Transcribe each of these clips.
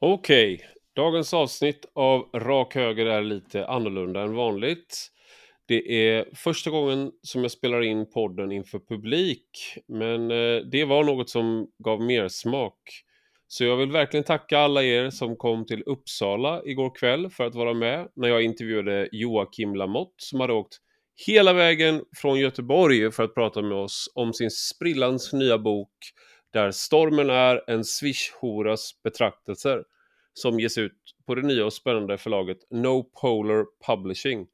Okej, dagens avsnitt av Rak Höger är lite annorlunda än vanligt. Det är första gången som jag spelar in podden inför publik, men eh, det var något som gav mer smak. Så jag vill verkligen tacka alla er som kom till Uppsala igår kväll för att vara med när jag intervjuade Joakim Lamotte som hade åkt hela vägen från Göteborg för att prata med oss om sin sprillans nya bok där stormen är en swish-horas betraktelser som ges ut på det nya och spännande förlaget No Polar Publishing.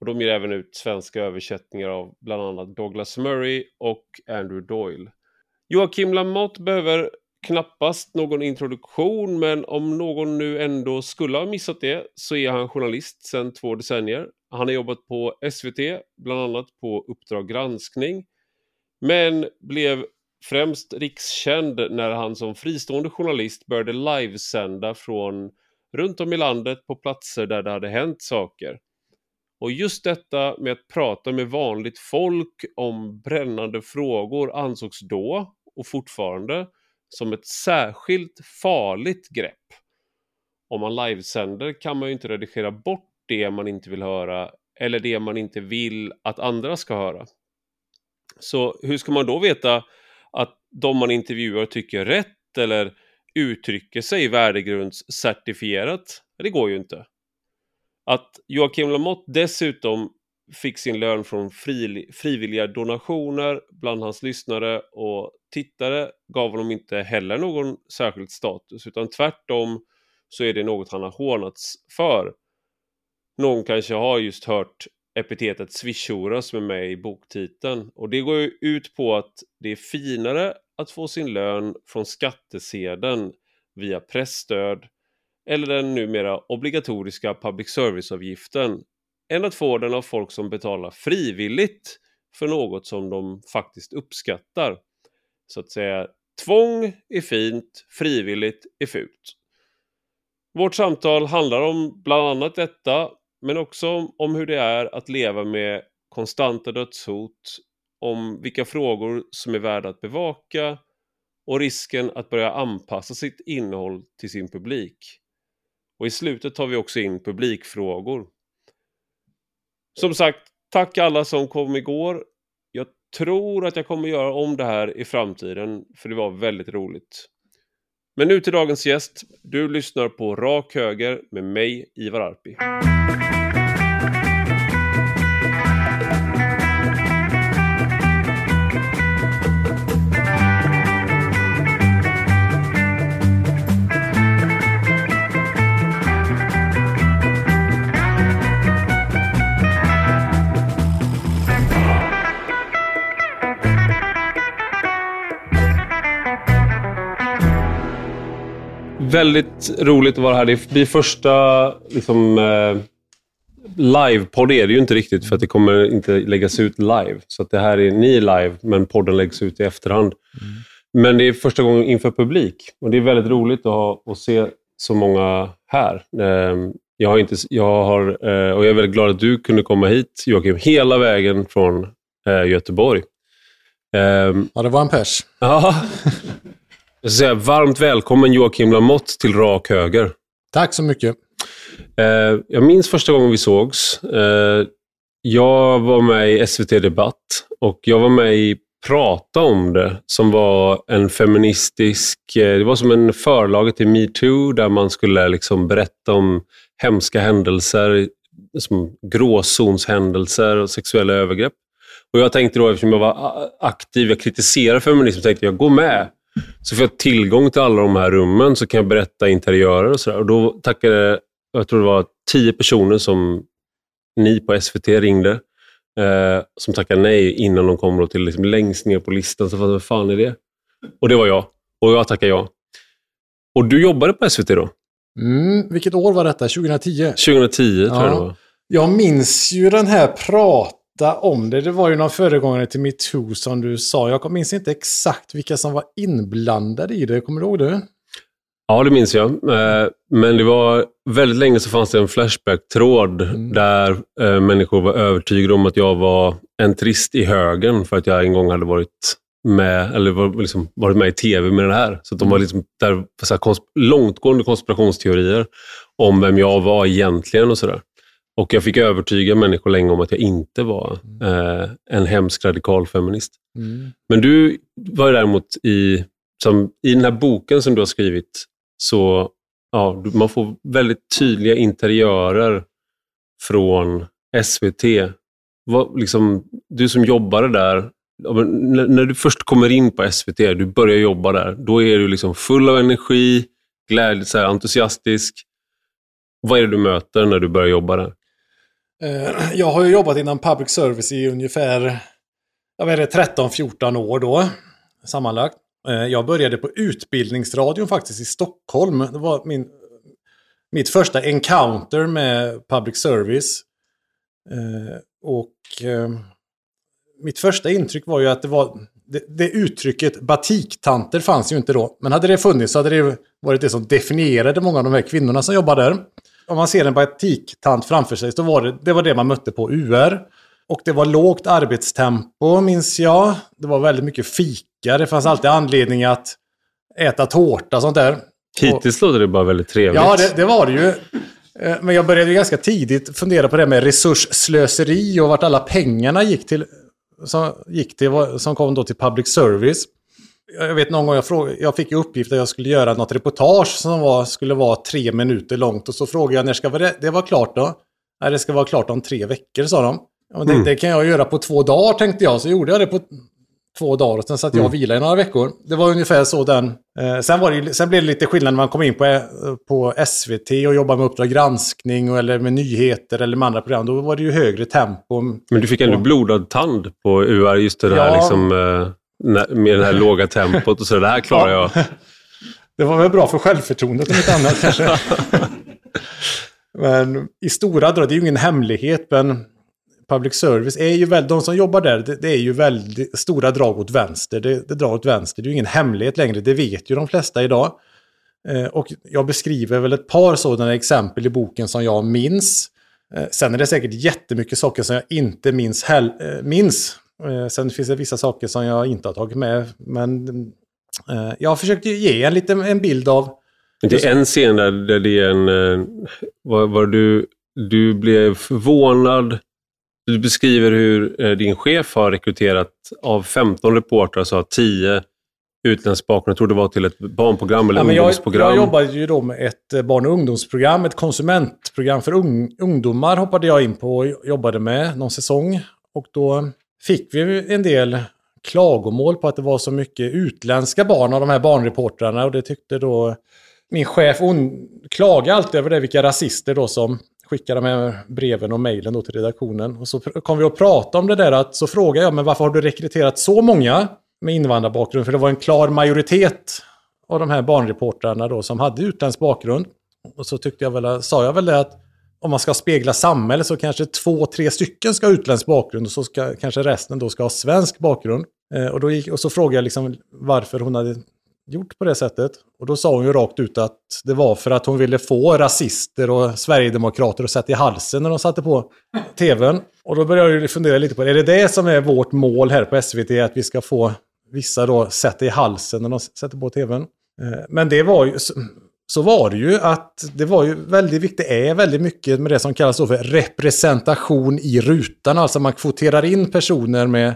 Och de ger även ut svenska översättningar av bland annat Douglas Murray och Andrew Doyle. Joakim Lamotte behöver knappast någon introduktion, men om någon nu ändå skulle ha missat det så är han journalist sedan två decennier. Han har jobbat på SVT, bland annat på Uppdrag granskning, men blev främst rikskänd när han som fristående journalist började livesända från runt om i landet på platser där det hade hänt saker. Och just detta med att prata med vanligt folk om brännande frågor ansågs då, och fortfarande, som ett särskilt farligt grepp. Om man livesänder kan man ju inte redigera bort det man inte vill höra eller det man inte vill att andra ska höra. Så hur ska man då veta att de man intervjuar tycker rätt eller uttrycker sig värdegrundscertifierat? Det går ju inte. Att Joakim Lamotte dessutom fick sin lön från fri, frivilliga donationer bland hans lyssnare och tittare gav honom inte heller någon särskild status utan tvärtom så är det något han har hånats för. Någon kanske har just hört epitetet swishora som är med i boktiteln och det går ju ut på att det är finare att få sin lön från skattesedeln via pressstöd eller den numera obligatoriska public service-avgiften än att få den av folk som betalar frivilligt för något som de faktiskt uppskattar. Så att säga, tvång är fint, frivilligt är fult. Vårt samtal handlar om bland annat detta, men också om hur det är att leva med konstanta dödshot, om vilka frågor som är värda att bevaka och risken att börja anpassa sitt innehåll till sin publik. Och i slutet tar vi också in publikfrågor. Som sagt, tack alla som kom igår. Jag tror att jag kommer göra om det här i framtiden, för det var väldigt roligt. Men nu till dagens gäst. Du lyssnar på Rak Höger med mig, Ivar Arpi. Väldigt roligt att vara här. Det blir första liksom, eh, livepodd är det ju inte riktigt för att det kommer inte läggas ut live. Så att det här är ni live, men podden läggs ut i efterhand. Mm. Men det är första gången inför publik och det är väldigt roligt att, ha, att se så många här. Eh, jag, har inte, jag, har, eh, och jag är väldigt glad att du kunde komma hit, Joakim, hela vägen från eh, Göteborg. Ehm, ja, det var en pers. Ja, Jag ska säga varmt välkommen Joakim Lamotte till Rak Höger. Tack så mycket. Eh, jag minns första gången vi sågs. Eh, jag var med i SVT Debatt och jag var med i Prata om det, som var en feministisk... Eh, det var som en förlaget till metoo, där man skulle liksom berätta om hemska händelser, som gråzonshändelser och sexuella övergrepp. Och Jag tänkte då, eftersom jag var aktiv, jag kritiserade feminism, tänkte jag gå med. Så får jag tillgång till alla de här rummen så kan jag berätta interiörer och sådär. Och då tackade, jag tror det var tio personer som ni på SVT ringde, eh, som tackade nej innan de kom till liksom längst ner på listan. Så vad fan är det? Och det var jag. Och jag tackade ja. Och du jobbade på SVT då? Mm, vilket år var detta? 2010? 2010 tror jag det var. Jag minns ju den här prat om det. Det var ju någon föregångare till metoo som du sa. Jag minns inte exakt vilka som var inblandade i det. Kommer du ihåg det? Ja, det minns jag. Eh, men det var väldigt länge så fanns det en Flashback-tråd mm. där eh, människor var övertygade om att jag var en trist i högen för att jag en gång hade varit med, eller liksom, varit med i tv med det här. Så de var liksom där, så här, kons långtgående konspirationsteorier om vem jag var egentligen och sådär. Och jag fick övertyga människor länge om att jag inte var eh, en hemsk radikal feminist. Mm. Men du var däremot i, som, i den här boken som du har skrivit, så ja, man får väldigt tydliga interiörer från SVT. Vad, liksom, du som jobbade där, när du först kommer in på SVT, du börjar jobba där, då är du liksom full av energi, glädje, så här, entusiastisk. Vad är det du möter när du börjar jobba där? Eh, jag har ju jobbat inom public service i ungefär jag vet 13-14 år då. Sammanlagt. Eh, jag började på Utbildningsradion faktiskt i Stockholm. Det var min, mitt första encounter med public service. Eh, och mitt första intryck var ju att det var... Det, det uttrycket batiktanter fanns ju inte då. Men hade det funnits så hade det varit det som definierade många av de här kvinnorna som jobbar där. Om man ser en batiktant framför sig så var det, det var det man mötte på UR. Och det var lågt arbetstempo minns jag. Det var väldigt mycket fika. Det fanns alltid anledning att äta tårta och sånt där. Hittills låter det bara väldigt trevligt. Ja, det, det var det ju. Eh, Men jag började ju ganska tidigt fundera på det med resursslöseri och vart alla pengarna gick till. Som, gick till, som kom då till public service. Jag vet någon gång jag, frågade, jag fick uppgift att jag skulle göra något reportage som var, skulle vara tre minuter långt. Och så frågade jag när ska det, det vara klart då? Nej, det ska vara klart om tre veckor, sa de. Ja, men det, Mm. det kan jag göra på två dagar, tänkte jag. Så gjorde jag det på två dagar. Och sen satt jag och vilade i några veckor. Det var ungefär så den... Eh, sen, var det, sen blev det lite skillnad när man kom in på, eh, på SVT och jobbade med Uppdrag granskning och, eller med nyheter eller med andra program. Då var det ju högre tempo. Men du fick ändå blodad tand på UR, just det här Ja. liksom, eh, med det här låga tempot och så. Det här klarar jag. Det var väl bra för självförtroendet om inte annat kanske. men i stora drag, det är ju ingen hemlighet, men public service är ju väldigt, de som jobbar där, det, det är ju väldigt stora drag åt vänster. Det, det drar åt vänster, det är ju ingen hemlighet längre, det vet ju de flesta idag. Eh, och jag beskriver väl ett par sådana exempel i boken som jag minns. Eh, sen är det säkert jättemycket saker som jag inte minns. Hell, eh, minns. Eh, sen finns det vissa saker som jag inte har tagit med. Men eh, jag har försökt ge en liten en bild av... Det är en scen där, där det är en... Eh, var, var du, du blev förvånad. Du beskriver hur din chef har rekryterat av 15 reportrar så har 10 utländsk bakgrund. Jag tror det var till ett barnprogram eller Ja, men jag, ungdomsprogram. jag jobbade ju då med ett barn och ungdomsprogram, ett konsumentprogram för ung, ungdomar hoppade jag in på och jobbade med någon säsong. Och då fick vi en del klagomål på att det var så mycket utländska barn av de här barnreportrarna och det tyckte då min chef, hon klagade alltid över det, vilka rasister då som skickar de här breven och mejlen då till redaktionen. Och så kom vi att prata om det där, att så frågade jag, men varför har du rekryterat så många med invandrarbakgrund? För det var en klar majoritet av de här barnreportrarna då som hade utländsk bakgrund. Och så tyckte jag väl, sa jag väl det att om man ska spegla samhället så kanske två, tre stycken ska ha utländsk bakgrund och så ska kanske resten då ska ha svensk bakgrund. Eh, och, då gick, och så frågade jag liksom varför hon hade gjort på det sättet. Och då sa hon ju rakt ut att det var för att hon ville få rasister och sverigedemokrater att sätta i halsen när de satte på tvn. Och då började jag fundera lite på, är det det som är vårt mål här på SVT, att vi ska få vissa då sätta i halsen när de sätter på tvn? Eh, Men det var ju, så, var det ju att det var ju väldigt viktigt, det är väldigt mycket med det som kallas för representation i rutan. Alltså man kvoterar in personer med,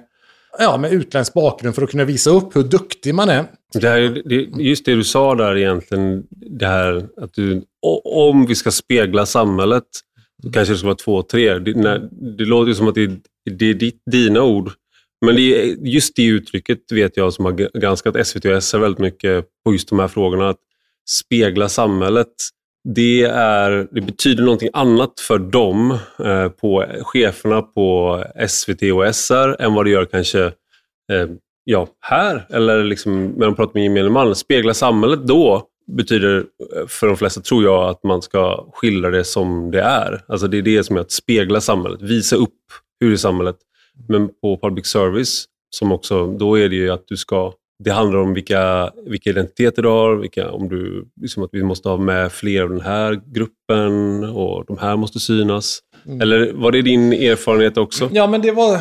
ja, med utländsk bakgrund för att kunna visa upp hur duktig man är. Det här, det, just det du sa där egentligen, det här att du, om vi ska spegla samhället, då kanske det ska vara två, tre. Det, när, det låter ju som att det, det är ditt, dina ord. Men det just det uttrycket vet jag som har granskat SVT och SR väldigt mycket på just de här frågorna. Att spegla samhället, det, är, det betyder någonting annat för dem, eh, på cheferna på SVT och SR, än vad det gör kanske eh, ja, här eller liksom när de pratar med gemene man. Spegla samhället då betyder eh, för de flesta, tror jag, att man ska skildra det som det är. Alltså det är det som är att spegla samhället, visa upp hur är samhället. Men på public service, som också, då är det ju att du ska det handlar om vilka, vilka identiteter du har, vilka, om du, liksom att vi måste ha med fler av den här gruppen och de här måste synas. Mm. Eller var det din erfarenhet också? Ja, men det var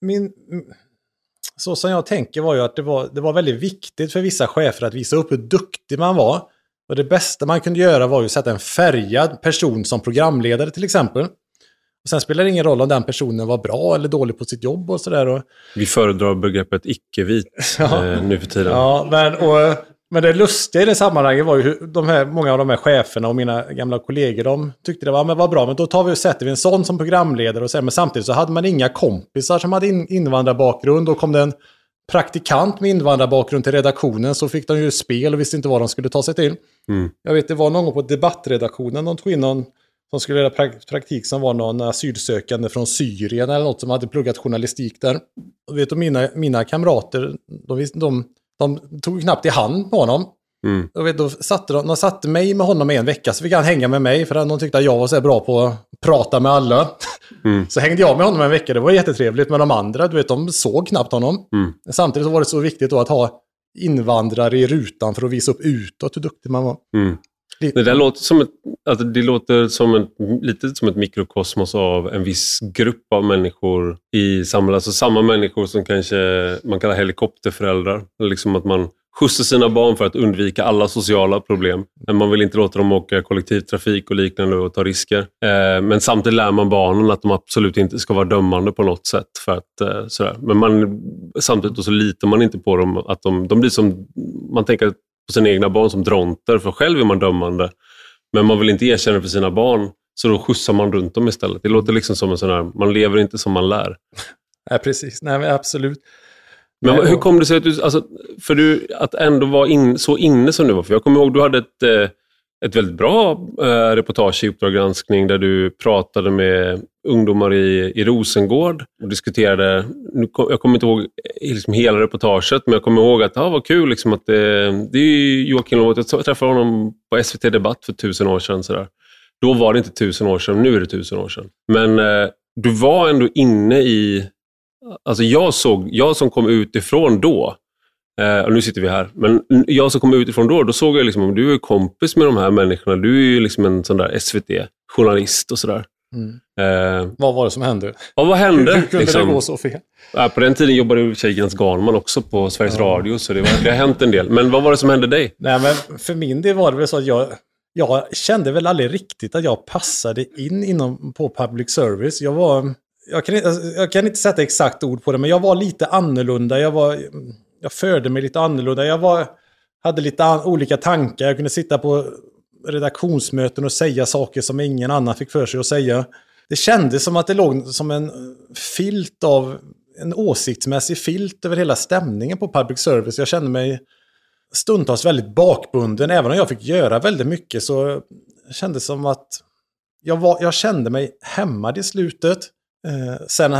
min... så som jag tänker var ju att det var, det var väldigt viktigt för vissa chefer att visa upp hur duktig man var. Och det bästa man kunde göra var ju att sätta en färgad person som programledare till exempel. Och sen spelar det ingen roll om den personen var bra eller dålig på sitt jobb och sådär. Vi föredrar begreppet icke-vit Ja. eh, nu för tiden. Ja, men, och, men det lustiga i det sammanhanget var ju hur de här, många av de här cheferna och mina gamla kollegor, de tyckte det var, men var bra, men då tar vi och sätter vi en sån som programledare och sen, men samtidigt så hade man inga kompisar som hade in, invandrarbakgrund. Då kom det en praktikant med invandrarbakgrund till redaktionen så fick de ju spel och visste inte vad de skulle ta sig till. Mm. Jag vet, det var någon gång på debattredaktionen de tog in någon som skulle göra prak- praktik som var någon asylsökande från Syrien eller något som hade pluggat journalistik där. Och vet du, mina, mina kamrater, de, de, de tog knappt i hand på honom. Mm. Och vet, då satte de, de satte mig med honom i en vecka, så fick han hänga med mig, för de tyckte att jag var så här bra på att prata med alla. Mm. Så hängde jag med honom en vecka, det var jättetrevligt, men de andra, du vet, de såg knappt honom. Mm. Samtidigt så var det så viktigt då att ha invandrare i rutan för att visa upp utåt hur duktig man var. Mm. Det där låter som ett, alltså det låter som ett, lite som ett mikrokosmos av en viss grupp av människor i samhället. Alltså samma människor som kanske man kallar helikopterföräldrar. Liksom att man skjutsar sina barn för att undvika alla sociala problem. Men man vill inte låta dem åka kollektivtrafik och liknande och ta risker. Eh, men samtidigt lär man barnen att de absolut inte ska vara dömande på något sätt. För att, eh, sådär. Men man, samtidigt så litar man inte på dem. Att de, de blir som, man tänker att på sina egna barn som dronter, för själv är man dömande. Men man vill inte erkänna det för sina barn, så då skjutsar man runt dem istället. Det låter liksom som en sån här, man lever inte som man lär. Nej, precis. Nej, absolut. Men Nej, hur kom det sig att du, alltså, för du, att ändå vara in, så inne som du var? För jag kommer ihåg, du hade ett, eh, ett väldigt bra eh, reportage i Uppdrag granskning där du pratade med ungdomar i, i Rosengård och diskuterade, nu kom, jag kommer inte ihåg eh, liksom hela reportaget, men jag kommer ihåg att ah, vad kul liksom att det, det är Joakim Lovet, jag träffade honom på SVT Debatt för tusen år sedan. Sådär. Då var det inte tusen år sedan, nu är det tusen år sedan. Men eh, du var ändå inne i Alltså jag såg, jag som kom utifrån då, eh, och nu sitter vi här, men jag som kom utifrån då, då såg jag liksom, om du är kompis med de här människorna, du är ju liksom en sån där SVT-journalist och sådär. Mm. Eh, Vad var det som hände? ja, vad hände? hur kunde liksom? det gå så fel? Ja, på den tiden jobbade ju Tjejgrens Garnman också på Sveriges Ja. Radio, så det, var, det har hänt en del. Men vad var det som hände dig? Nej, men för min del var det väl så att jag, jag kände väl aldrig riktigt att jag passade in inom, på public service. Jag var, jag kan, inte- jag kan inte sätta exakt ord på det, men jag var lite annorlunda. Jag, var, jag förde mig lite annorlunda. Jag var, hade lite an, olika tankar. Jag kunde sitta på redaktionsmöten och säga saker som ingen annan fick för sig att säga. Det kändes som att det låg som en filt av, en åsiktsmässig filt över hela stämningen på public service. Jag kände mig stundtals väldigt bakbunden. Även om jag fick göra väldigt mycket så kändes det som att jag, var, jag kände mig hämmad i slutet. Eh, sen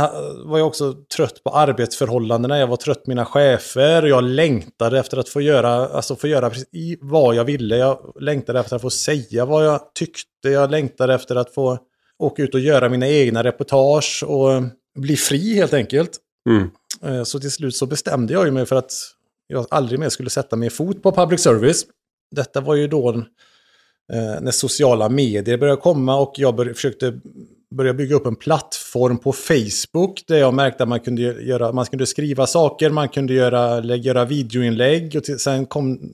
var jag också trött på arbetsförhållandena. Jag var trött på mina chefer. Jag längtade efter att få göra, alltså få göra precis vad jag ville. Jag längtade efter att få säga vad jag tyckte. Jag längtade efter att få åka ut och göra mina egna reportage och bli fri helt enkelt. Mm. Eh, Så till slut så bestämde jag ju mig för att jag aldrig mer skulle sätta min fot på public service. Detta var ju då eh, när sociala medier började komma och jag bör, försökte börja bygga upp en plattform på Facebook där jag märkte att man kunde, göra, man kunde skriva saker, man kunde göra, göra videoinlägg och till, sen kom,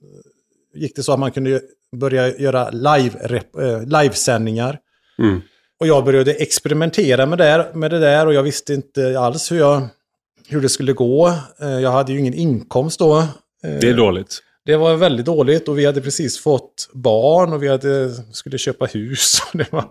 gick det så att man kunde börja göra live, eh, livesändningar. Mm. Och jag började experimentera med det, med det där och jag visste inte alls hur, jag, hur det skulle gå. Eh, Jag hade ju ingen inkomst då. Eh, Det är dåligt. Det var väldigt dåligt och vi hade precis fått barn och vi hade, skulle köpa hus. Och, det var,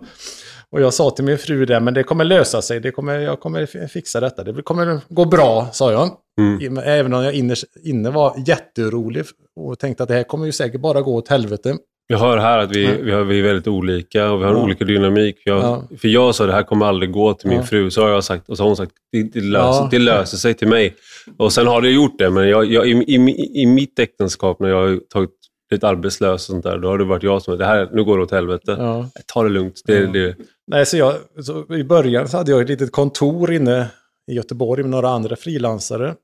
och jag sa till min fru det, men det kommer lösa sig, det kommer, jag kommer fixa detta, det kommer gå bra, sa jag. Mm. Även om jag inne, inne var jätteorolig och tänkte att det här kommer ju säkert bara gå åt helvete. Jag hör här att vi, Ja. vi, har, vi är väldigt olika och vi har Ja. olika dynamik. Jag, Ja. För jag sa det här kommer aldrig gå till min Ja. fru, så har jag sagt. Och så har hon sagt det, det, löser, Ja. det löser sig till mig. Och sen har det gjort det, men jag, jag, i, i, i mitt äktenskap när jag har tagit lite arbetslös och sånt där, då har det varit jag som det här, nu går det åt helvete. Ja. Ta det lugnt. Det, Ja. det, Nej, så jag, så I början så hade jag ett litet kontor inne i Göteborg med några andra frilansare.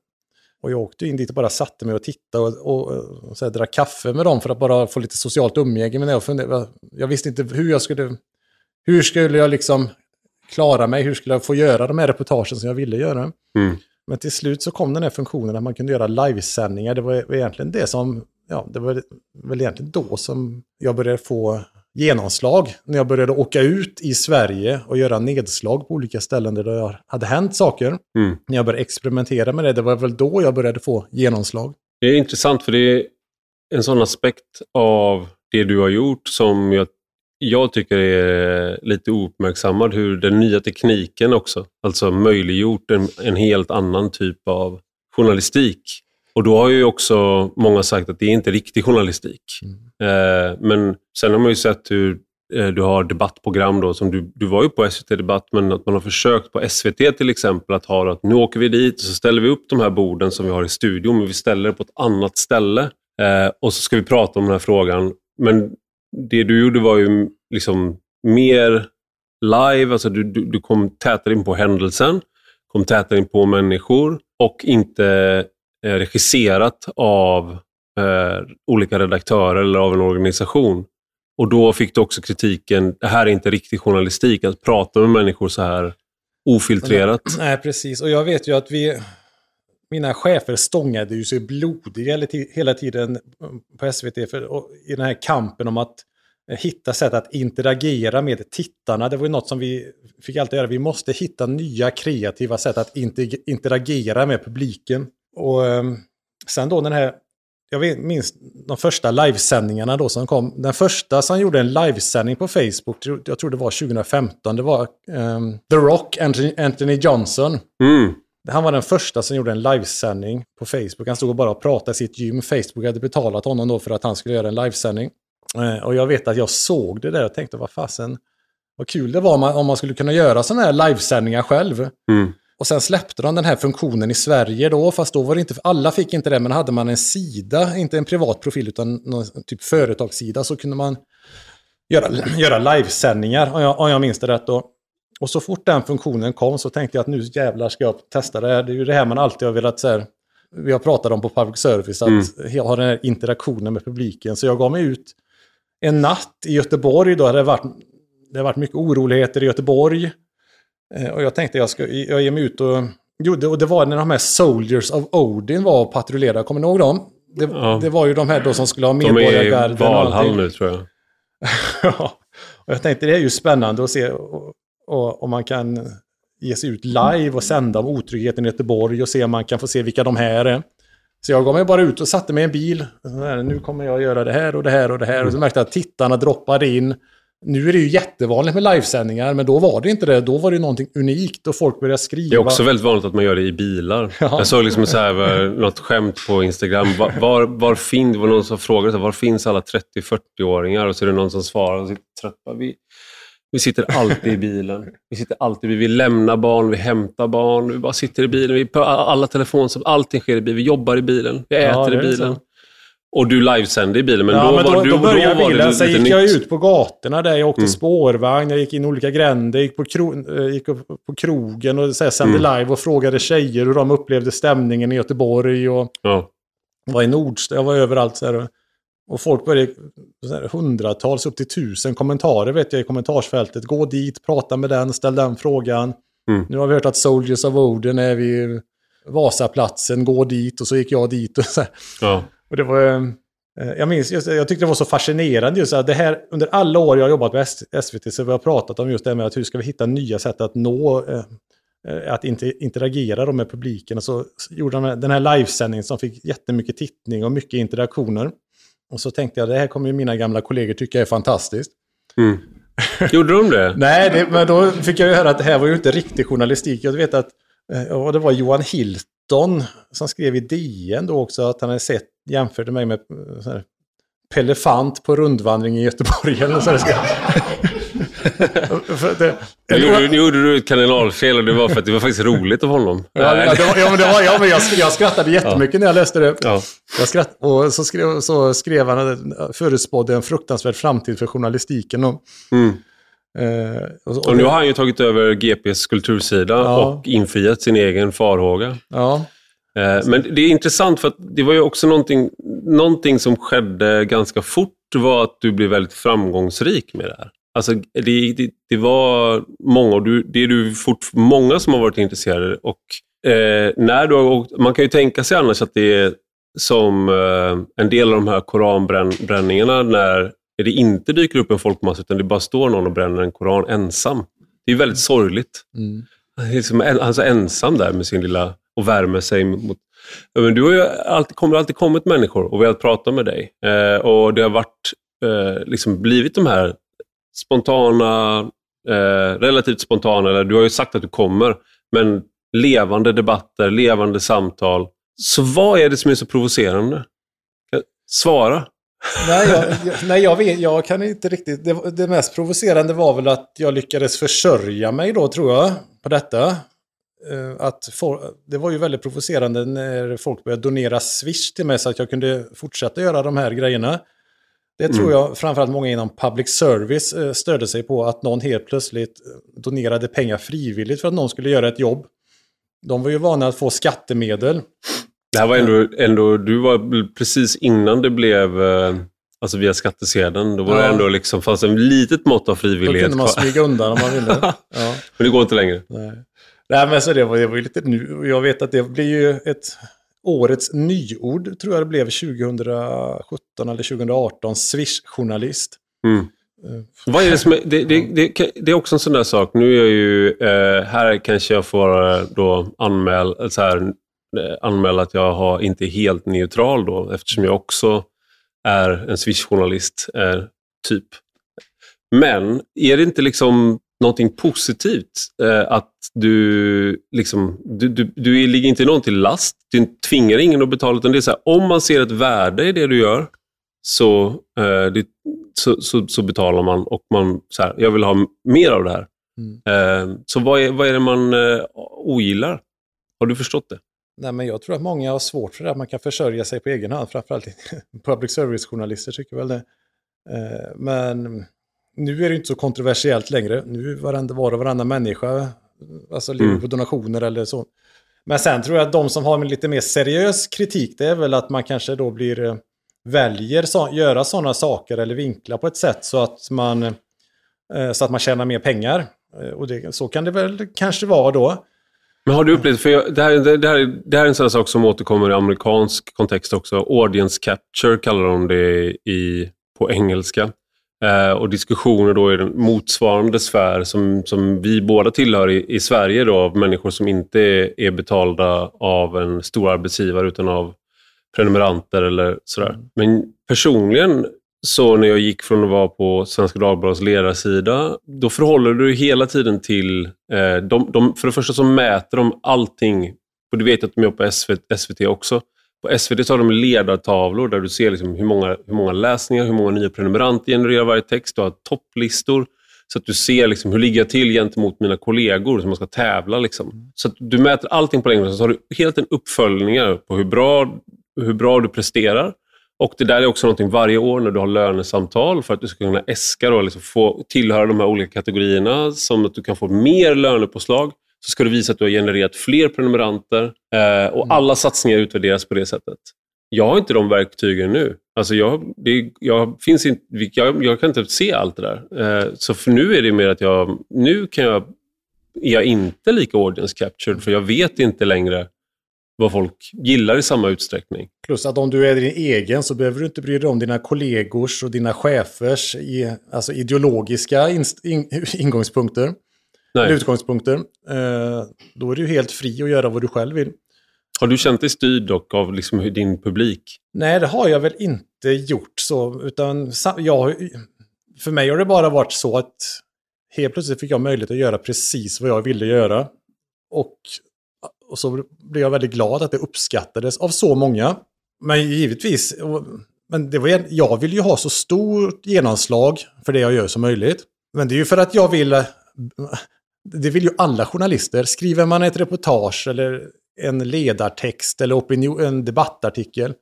Och jag åkte in dit och bara satte mig och tittade och, och, och så här, drack kaffe med dem för att bara få lite socialt umgänge det. Och funderade, jag visste inte hur jag skulle... Hur skulle jag liksom klara mig? Hur skulle jag få göra de här reportagen som jag ville göra? mm. Men till slut så kom den här funktionen att man kunde göra livesändningar. Det var egentligen det som, ja, det var väl egentligen då som jag började få genomslag. När jag började åka ut i Sverige och göra nedslag på olika ställen där det hade hänt saker. Mm. När jag började experimentera med det, det var väl då jag började få genomslag. Det är intressant för det är en sån aspekt av det du har gjort som jag, jag tycker är lite ouppmärksammad. Hur den nya tekniken också, alltså möjliggjort en, en helt annan typ av journalistik. Och då har ju också många sagt att det är inte riktig journalistik. Mm. Eh, men sen har man ju sett hur eh, du har debattprogram då, som du, du var ju på SVT Debatt, men att man har försökt på SVT till exempel att ha att nu åker vi dit och så ställer vi upp de här borden som vi har i studion, men vi ställer det på ett annat ställe. Eh, och så ska vi prata om den här frågan. Men det du gjorde var ju liksom mer live, alltså du, du, du kom tätare in på händelsen, kom tätare in på människor och inte Eh, regisserat av eh, olika redaktörer eller av en organisation. Och då fick du också kritiken, det här är inte riktig journalistik, att prata med människor så här ofiltrerat. Nej, precis. Och jag vet ju att vi, mina chefer stångade ju sig blodiga hela tiden mm, på SVT för, i den här kampen om att eh, hitta sätt att interagera med tittarna. Det var ju något som vi fick alltid göra. Vi måste hitta nya kreativa sätt att interagera med publiken. Och ehm, sen då den här, jag minns de första livesändningarna då som kom. Den första som gjorde en livesändning på Facebook, jag tror det var 2015, det var um, The Rock, Anthony, Anthony Johnson. Mm. Han var den första som gjorde en livesändning på Facebook. Han stod och bara pratade i sitt gym. Facebook hade betalat honom då för att han skulle göra en livesändning. Eh, och jag vet att jag såg det där och tänkte, vad fasen, vad kul det var om man skulle kunna göra sådana här livesändningar själv. Mm. Och sen släppte de den här funktionen i Sverige då, fast då var det inte, alla fick inte det, men hade man en sida, inte en privat profil utan någon typ företagssida, så kunde man göra, göra livesändningar, om jag, om jag minns det rätt då. Och så fort den funktionen kom så tänkte jag att nu jävlar ska jag testa det här. Det är ju det här man alltid har velat så här, vi har pratat om på public service, att mm. ha den här interaktionen med publiken. Så jag gav mig ut en natt i Göteborg. Då hade det varit, det har varit mycket oroligheter i Göteborg. Eh, och jag tänkte jag ska jag ger mig ut och... Jo, det, och det var när de här Soldiers of Odin var och patrullerade. Kommer ni ihåg dem? Det, ja. det var ju de här då som skulle ha medborgargarden. De är i Valhall nu tror jag. ja, och jag tänkte det är ju spännande att se om man kan ge sig ut live och sända om otryggheten i Göteborg och se om man kan få se vilka de här är. Så jag gav mig bara ut och satte mig i en bil. Nu kommer jag göra det här och det här och det här. Och så märkte jag att tittarna droppade in. Nu är det ju jättevanligt med livesändningar, men då var det inte det. Då var det någonting unikt och folk började skriva. Det är också väldigt vanligt att man gör det i bilar. Ja. Jag såg liksom så här, något skämt på Instagram. Var, var, var finns, det var någon som frågade var finns alla 30-40-åringar? Och så är det någon som svarar och sitter trött. Vi, vi sitter alltid i bilen. Vi sitter alltid vi lämnar barn, vi hämtar barn, vi bara sitter i bilen. Vi, alla telefoner, allting sker i bilen. Vi jobbar i bilen, vi äter ja, i bilen. Och du livesänder i bilen, men ja, då men då, var du, då började då bilen. Sen gick nytt. jag ut på gatorna där. Jag åkte mm. spårvagn, jag gick in olika gränder, gick på, kro eh, gick på krogen och så här, sände mm. live och frågade tjejer hur de upplevde stämningen i Göteborg. Och ja. var i Nordstad, jag var överallt. Så här, och folk började, här, hundratals, upp till tusen kommentarer vet jag i kommentarsfältet. Gå dit, prata med den, ställ den frågan. Mm. Nu har vi hört att Soldiers of Odin är vid Vasaplatsen, gå dit. Och så gick jag dit. Och, så ja. Och det var... Eh, jag minns, just, jag tyckte det var så fascinerande just att det här, under alla år jag har jobbat med SVT så har vi pratat om just det med att hur ska vi hitta nya sätt att nå, eh, eh att inte interagera med publiken. Och så gjorde de den här livesändningen som fick jättemycket tittning och mycket interaktioner. Och så tänkte jag, det här kommer ju mina gamla kollegor tycka är fantastiskt. Mm. Gjorde de det? Nej, det, men då fick jag ju höra att det här var ju inte riktig journalistik. Jag vet att och det var Johan Hilton som skrev i DN då också att han hade sett, jämförde mig med här, Pelefant på rundvandring i Göteborg. Eller så det, nu, gjorde, nu gjorde du ett kardinalfel och det var för att det var faktiskt roligt av honom. Ja, ja, det var, ja men, det var, ja, men jag, jag skrattade jättemycket ja. när jag läste det. Ja. Jag skratt, och så skrev, så skrev han, förutspådde en fruktansvärd framtid för journalistiken. Och, mm. eh, och, och, och, nu har han ju tagit över GPs kultursida ja. och infriat sin egen farhåga. Ja. Eh, men det är intressant för att det var ju också någonting, någonting som skedde ganska fort var att du blev väldigt framgångsrik med det här. Alltså, det, det, det var många, och du, det är du fort, många som har varit intresserade och eh, när du har åkt, man kan ju tänka sig annars att det är som eh, en del av de här koranbränningarna när det inte dyker upp en folkmassa utan det bara står någon och bränner en koran ensam. Det är väldigt sorgligt. Mm. Han är liksom en, alltså ensam där med sin lilla och värmer sig mot... Men du har ju alltid, kommer alltid kommit människor och velat prata med dig. Eh, och det har varit, eh, liksom blivit de här spontana, eh, relativt spontana, eller du har ju sagt att du kommer, men levande debatter, levande samtal. Så vad är det som är så provocerande? Svara. Nej, jag, jag, nej jag, vet, jag kan inte riktigt. Det, det mest provocerande var väl att jag lyckades försörja mig då, tror jag, på detta. Eh, Att for, det var ju väldigt provocerande när folk började donera Swish till mig så att jag kunde fortsätta göra de här grejerna. Det tror Mm. jag framförallt många inom public service eh, stödde sig på, att någon helt plötsligt eh, donerade pengar frivilligt för att någon skulle göra ett jobb. De var ju vana att få skattemedel. Det här var ändå, ändå du var precis innan det blev eh, alltså via skattesedeln. Då var det Ja. ändå liksom, fanns en litet mått av Då frivillighet kunde man kvar. smyga undan om man ville. Ja. Men det går inte längre. Nej. Nej, men så det var, det var ju lite nu. Jag vet att det blir ju ett årets nyord, tror jag det blev 2017 eller 2018, Swish-journalist. Mm. Eh, Vad är det som är, det, det, det, det är också en sån där sak. Nu är jag ju, eh, här kanske jag får eh, då anmäl, så här, eh, anmäla att jag har, inte är helt neutral då, eftersom jag också är en Swish-journalist, eh, typ. Men är det inte liksom någonting positivt eh, att du, liksom, du, du, du ligger inte någon till last, du tvingar ingen att betala, utan det är så här, om man ser ett värde i det du gör, så, eh, det, så, så, så betalar man och man så här, jag vill ha mer av det här. Mm. Eh, så vad är, vad är det man eh, ogillar? Har du förstått det? Nej, men jag tror att många har svårt för det, att man kan försörja sig på egen hand, framförallt public service-journalister tycker väl det. Eh, Men nu är det inte så kontroversiellt längre. Nu är varenda, var och varannan människa alltså lever Mm. på donationer eller så. Men sen tror jag att de som har en lite mer seriös kritik, det är väl att man kanske då blir eh, väljer så, göra sådana saker eller vinkla på ett sätt så att man eh, så att man tjänar mer pengar. Och det, så kan det väl kanske vara då. Men har du upplevt, för jag, det, här, det, här, det här är en sån sak som återkommer i amerikansk kontext också. Audience capture kallar de det i, på engelska. Eh, och diskussioner då i den motsvarande sfär som, som vi båda tillhör i, i Sverige då, av människor som inte är, är betalda av en stor arbetsgivare utan av prenumeranter eller sådär. Men personligen så när jag gick från att vara på Svenska Dagbladets ledarsida, då förhåller du dig hela tiden till... Eh, de, de, för det första så mäter de allting, och du vet att de gör på SVT, SVT också. På SVT så har de ledartavlor där du ser liksom hur, många, hur många läsningar, hur många nya prenumeranter genererar varje text. Du har topplistor. Så att du ser liksom, hur ligger jag till gentemot mina kollegor som man ska tävla. Liksom. Så att du mäter allting på längre så har du hela tiden uppföljningar på hur bra, hur bra du presterar. Och Det där är också någonting varje år när du har lönesamtal för att du ska kunna äska och liksom få tillhöra de här olika kategorierna. Som att du kan få mer lönepåslag. Så ska du visa att du har genererat fler prenumeranter. Eh, och alla satsningar utvärderas på det sättet. Jag har inte de verktygen nu. Alltså jag, det, jag, finns inte, jag, jag kan inte se allt det där. Eh, så nu är det mer att jag, nu kan jag, är jag inte lika audience captured, för jag vet inte längre vad folk gillar i samma utsträckning. Plus att om du är din egen så behöver du inte bry dig om dina kollegors och dina chefers i, alltså ideologiska inst, in, ingångspunkter. Nej. utgångspunkter. Eh, då är du helt fri att göra vad du själv vill. Har du känt dig styrd dock av liksom din publik? Nej, det har jag väl inte gjort så. Utan jag, för mig har det bara varit så att helt plötsligt fick jag möjlighet att göra precis vad jag ville göra. Och, och så blev jag väldigt glad att det uppskattades av så många. Men givetvis, men det var, jag vill ju ha så stort genomslag för det jag gör som möjligt. Men det är ju för att jag vill, det vill ju alla journalister. Skriver man ett reportage eller en ledartext eller opinion, en debattartikel,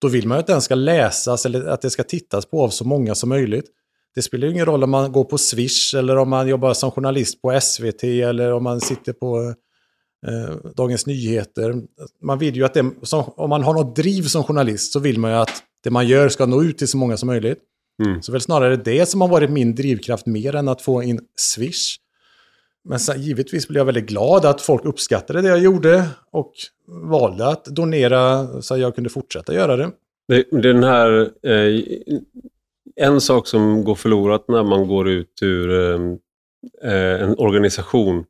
då vill man ju att den ska läsas eller att det ska tittas på av så många som möjligt. Det spelar ju ingen roll om man går på Swish eller om man jobbar som journalist på SVT eller om man sitter på eh, Dagens Nyheter. Man vill ju att det, som, om man har något driv som journalist så vill man ju att det man gör ska nå ut till så många som möjligt. Mm. Så väl snarare det som har varit min drivkraft mer än att få in Swish. Men sen, givetvis blev jag väldigt glad att folk uppskattade det jag gjorde och valde att donera så att jag kunde fortsätta göra det. Den här, eh, en sak som går förlorat när man går ut ur eh, eh, en organisation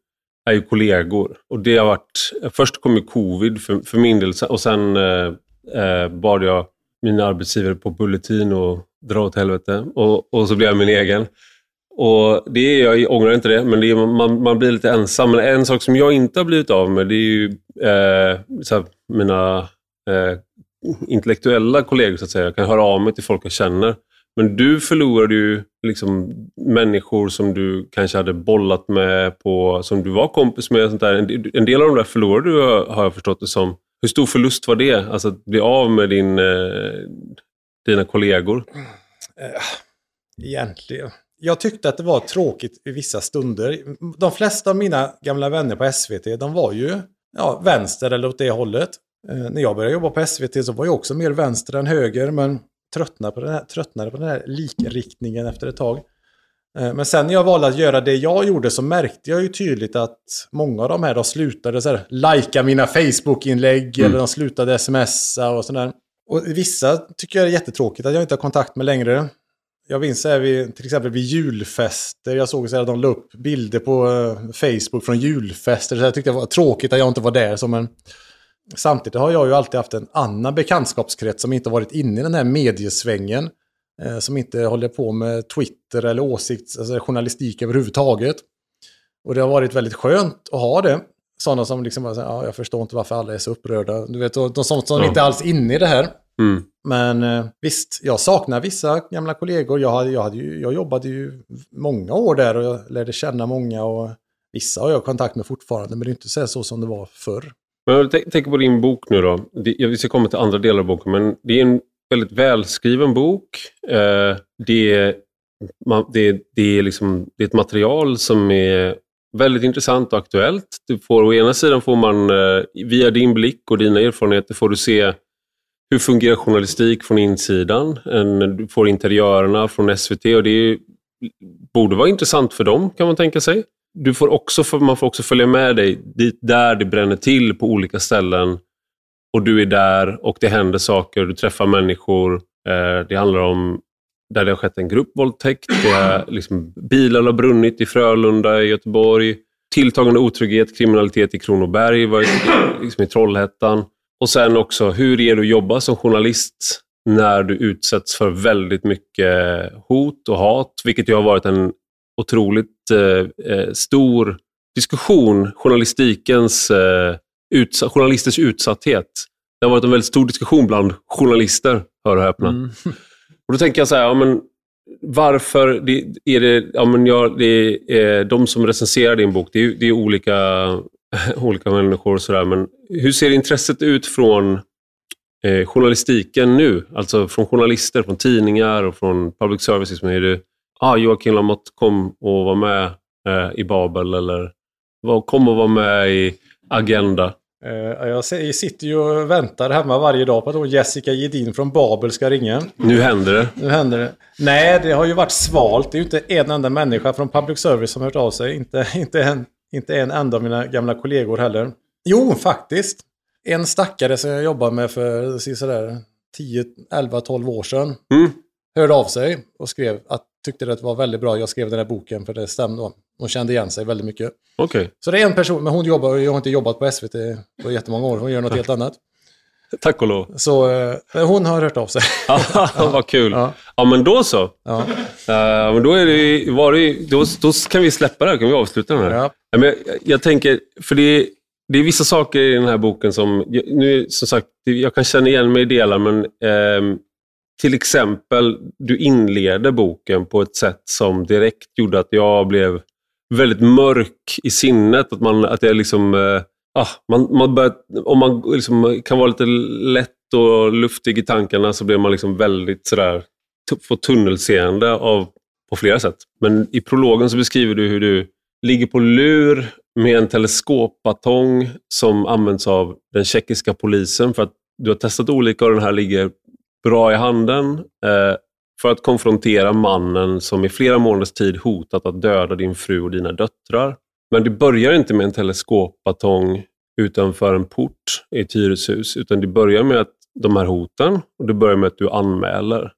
är ju kollegor. Och det har varit, först kom ju covid för, för min del och sen eh, eh, bad jag mina arbetsgivare på Bulletin och dra åt helvete. Och, och så blev jag min egen. Och det är, Jag ångrar inte det, men det är, man, man blir lite ensam. Men en sak som jag inte har blivit av med, det är ju eh, här, mina eh, intellektuella kollegor, så att säga. Jag kan höra av mig till folk jag känner. Men du förlorade ju liksom människor som du kanske hade bollat med, på, som du var kompis med. sånt där. En, del av de där förlorade du, har jag förstått det som. Hur stor förlust var det? Alltså att bli av med din, eh, dina kollegor? Eh, egentligen. Jag tyckte att det var tråkigt i vissa stunder. De flesta av mina gamla vänner på SVT, de var ju ja, vänster eller åt det hållet. Eh, när jag började jobba på SVT så var jag också mer vänster än höger, men tröttnade på den här, tröttnade på den här likriktningen efter ett tag. Eh, men sen när jag valde att göra det jag gjorde så märkte jag ju tydligt att många av de här de slutade så här, likea mina Facebook-inlägg mm. eller de slutade smsa och sådär. Och vissa tycker jag är jättetråkigt att jag inte har kontakt med längre. Jag minns här vid, till exempel vid julfester. Jag såg att de la upp bilder på uh, Facebook från julfester. Så jag tyckte det var tråkigt att jag inte var där. Som en... Samtidigt har jag ju alltid haft en annan bekantskapskrets som inte varit inne i den här mediesvängen. Eh, som inte håller på med Twitter eller åsikts, alltså journalistik överhuvudtaget. Och det har varit väldigt skönt att ha det. Sådana som liksom bara säger, ja, jag förstår inte varför alla är så upprörda. Du vet, de som, som mm. inte alls inne i det här. Mm. Men eh, visst, jag saknar vissa gamla kollegor. Jag, hade, jag, hade ju, jag jobbade ju många år där och jag lärde känna många. och Vissa har jag kontakt med fortfarande, men det är inte så, så som det var förr. Men jag tänker på din bok nu då. Vi ska komma till andra delar av boken, men det är en väldigt välskriven bok. Eh, det, är, det, det, är liksom, det är ett material som är väldigt intressant och aktuellt. Du får, å ena sidan får man, eh, via din blick och dina erfarenheter, får du se hur fungerar journalistik från insidan? Du får interiörerna från SVT och det borde vara intressant för dem kan man tänka sig. Du får också, man får också följa med dig dit där det bränner till på olika ställen och du är där och det händer saker, du träffar människor. Eh, det handlar om där det har skett en gruppvåldtäkt, det är liksom, bilar har brunnit i Frölunda i Göteborg, tilltagande otrygghet, kriminalitet i Kronoberg, liksom i Trollhättan. Och sen också, hur är det att jobba som journalist när du utsätts för väldigt mycket hot och hat, vilket ju har varit en otroligt eh, eh stor diskussion, journalistikens eh, utsatt, journalisters utsatthet. Det har varit en väldigt stor diskussion bland journalister, hör och häpna. Mm. Och då tänker jag så här, ja, men varför det, är det, ja, men jag, det är de som recenserar din bok, det är, det är olika, olika människor och sådär, men hur ser intresset ut från eh, journalistiken nu? Alltså från journalister, från tidningar och från public services. Men är det, ah, Joakim Lamotte kom och var med eh, i Babel eller kom och var med i Agenda. Uh, jag sitter ju och väntar hemma varje dag på att Jessica Gedin från Babel ska ringa. Nu händer det. Nu händer det. Nej, det har ju varit svalt. Det är ju inte en enda människa från public service som har hört av sig. Inte, inte, en, inte en enda av mina gamla kollegor heller. Jo, faktiskt. En stackare som jag jobbade med för sådär 10, 11, 12 år sedan. Mm. Hörde av sig och skrev att tyckte det var väldigt bra. Jag skrev den här boken för det stämde. Hon kände igen sig väldigt mycket. Okay. Så det är en person, men hon jobbar, jag har inte jobbat på SVT på jättemånga år. Hon gör något helt annat. Tack och lov. Så eh, hon har hört av sig. ja, vad kul. Ja. ja, men då så. Ja. Uh, men då, är det, var det, då, då kan vi släppa det här, kan vi avsluta den här. Ja. men jag, jag, tänker, för det, det är vissa saker i den här boken som, nu som sagt, jag kan känna igen mig i delar, men eh, till exempel, du inleder boken på ett sätt som direkt gjorde att jag blev väldigt mörk i sinnet. Att, man, att jag liksom, eh, ah, man, man börjat, om man liksom kan vara lite lätt och luftig i tankarna så blir man liksom väldigt sådär, får tunnelseende av, på flera sätt. Men i prologen så beskriver du hur du ligger på lur med en teleskopbatong som används av den tjeckiska polisen för att du har testat olika och den här ligger bra i handen eh, för att konfrontera mannen som i flera månaders tid hotat att döda din fru och dina döttrar. Men det börjar inte med en teleskopbatong utanför en port i ett hyreshus, utan det börjar med att de här hoten och det börjar med att du anmäler.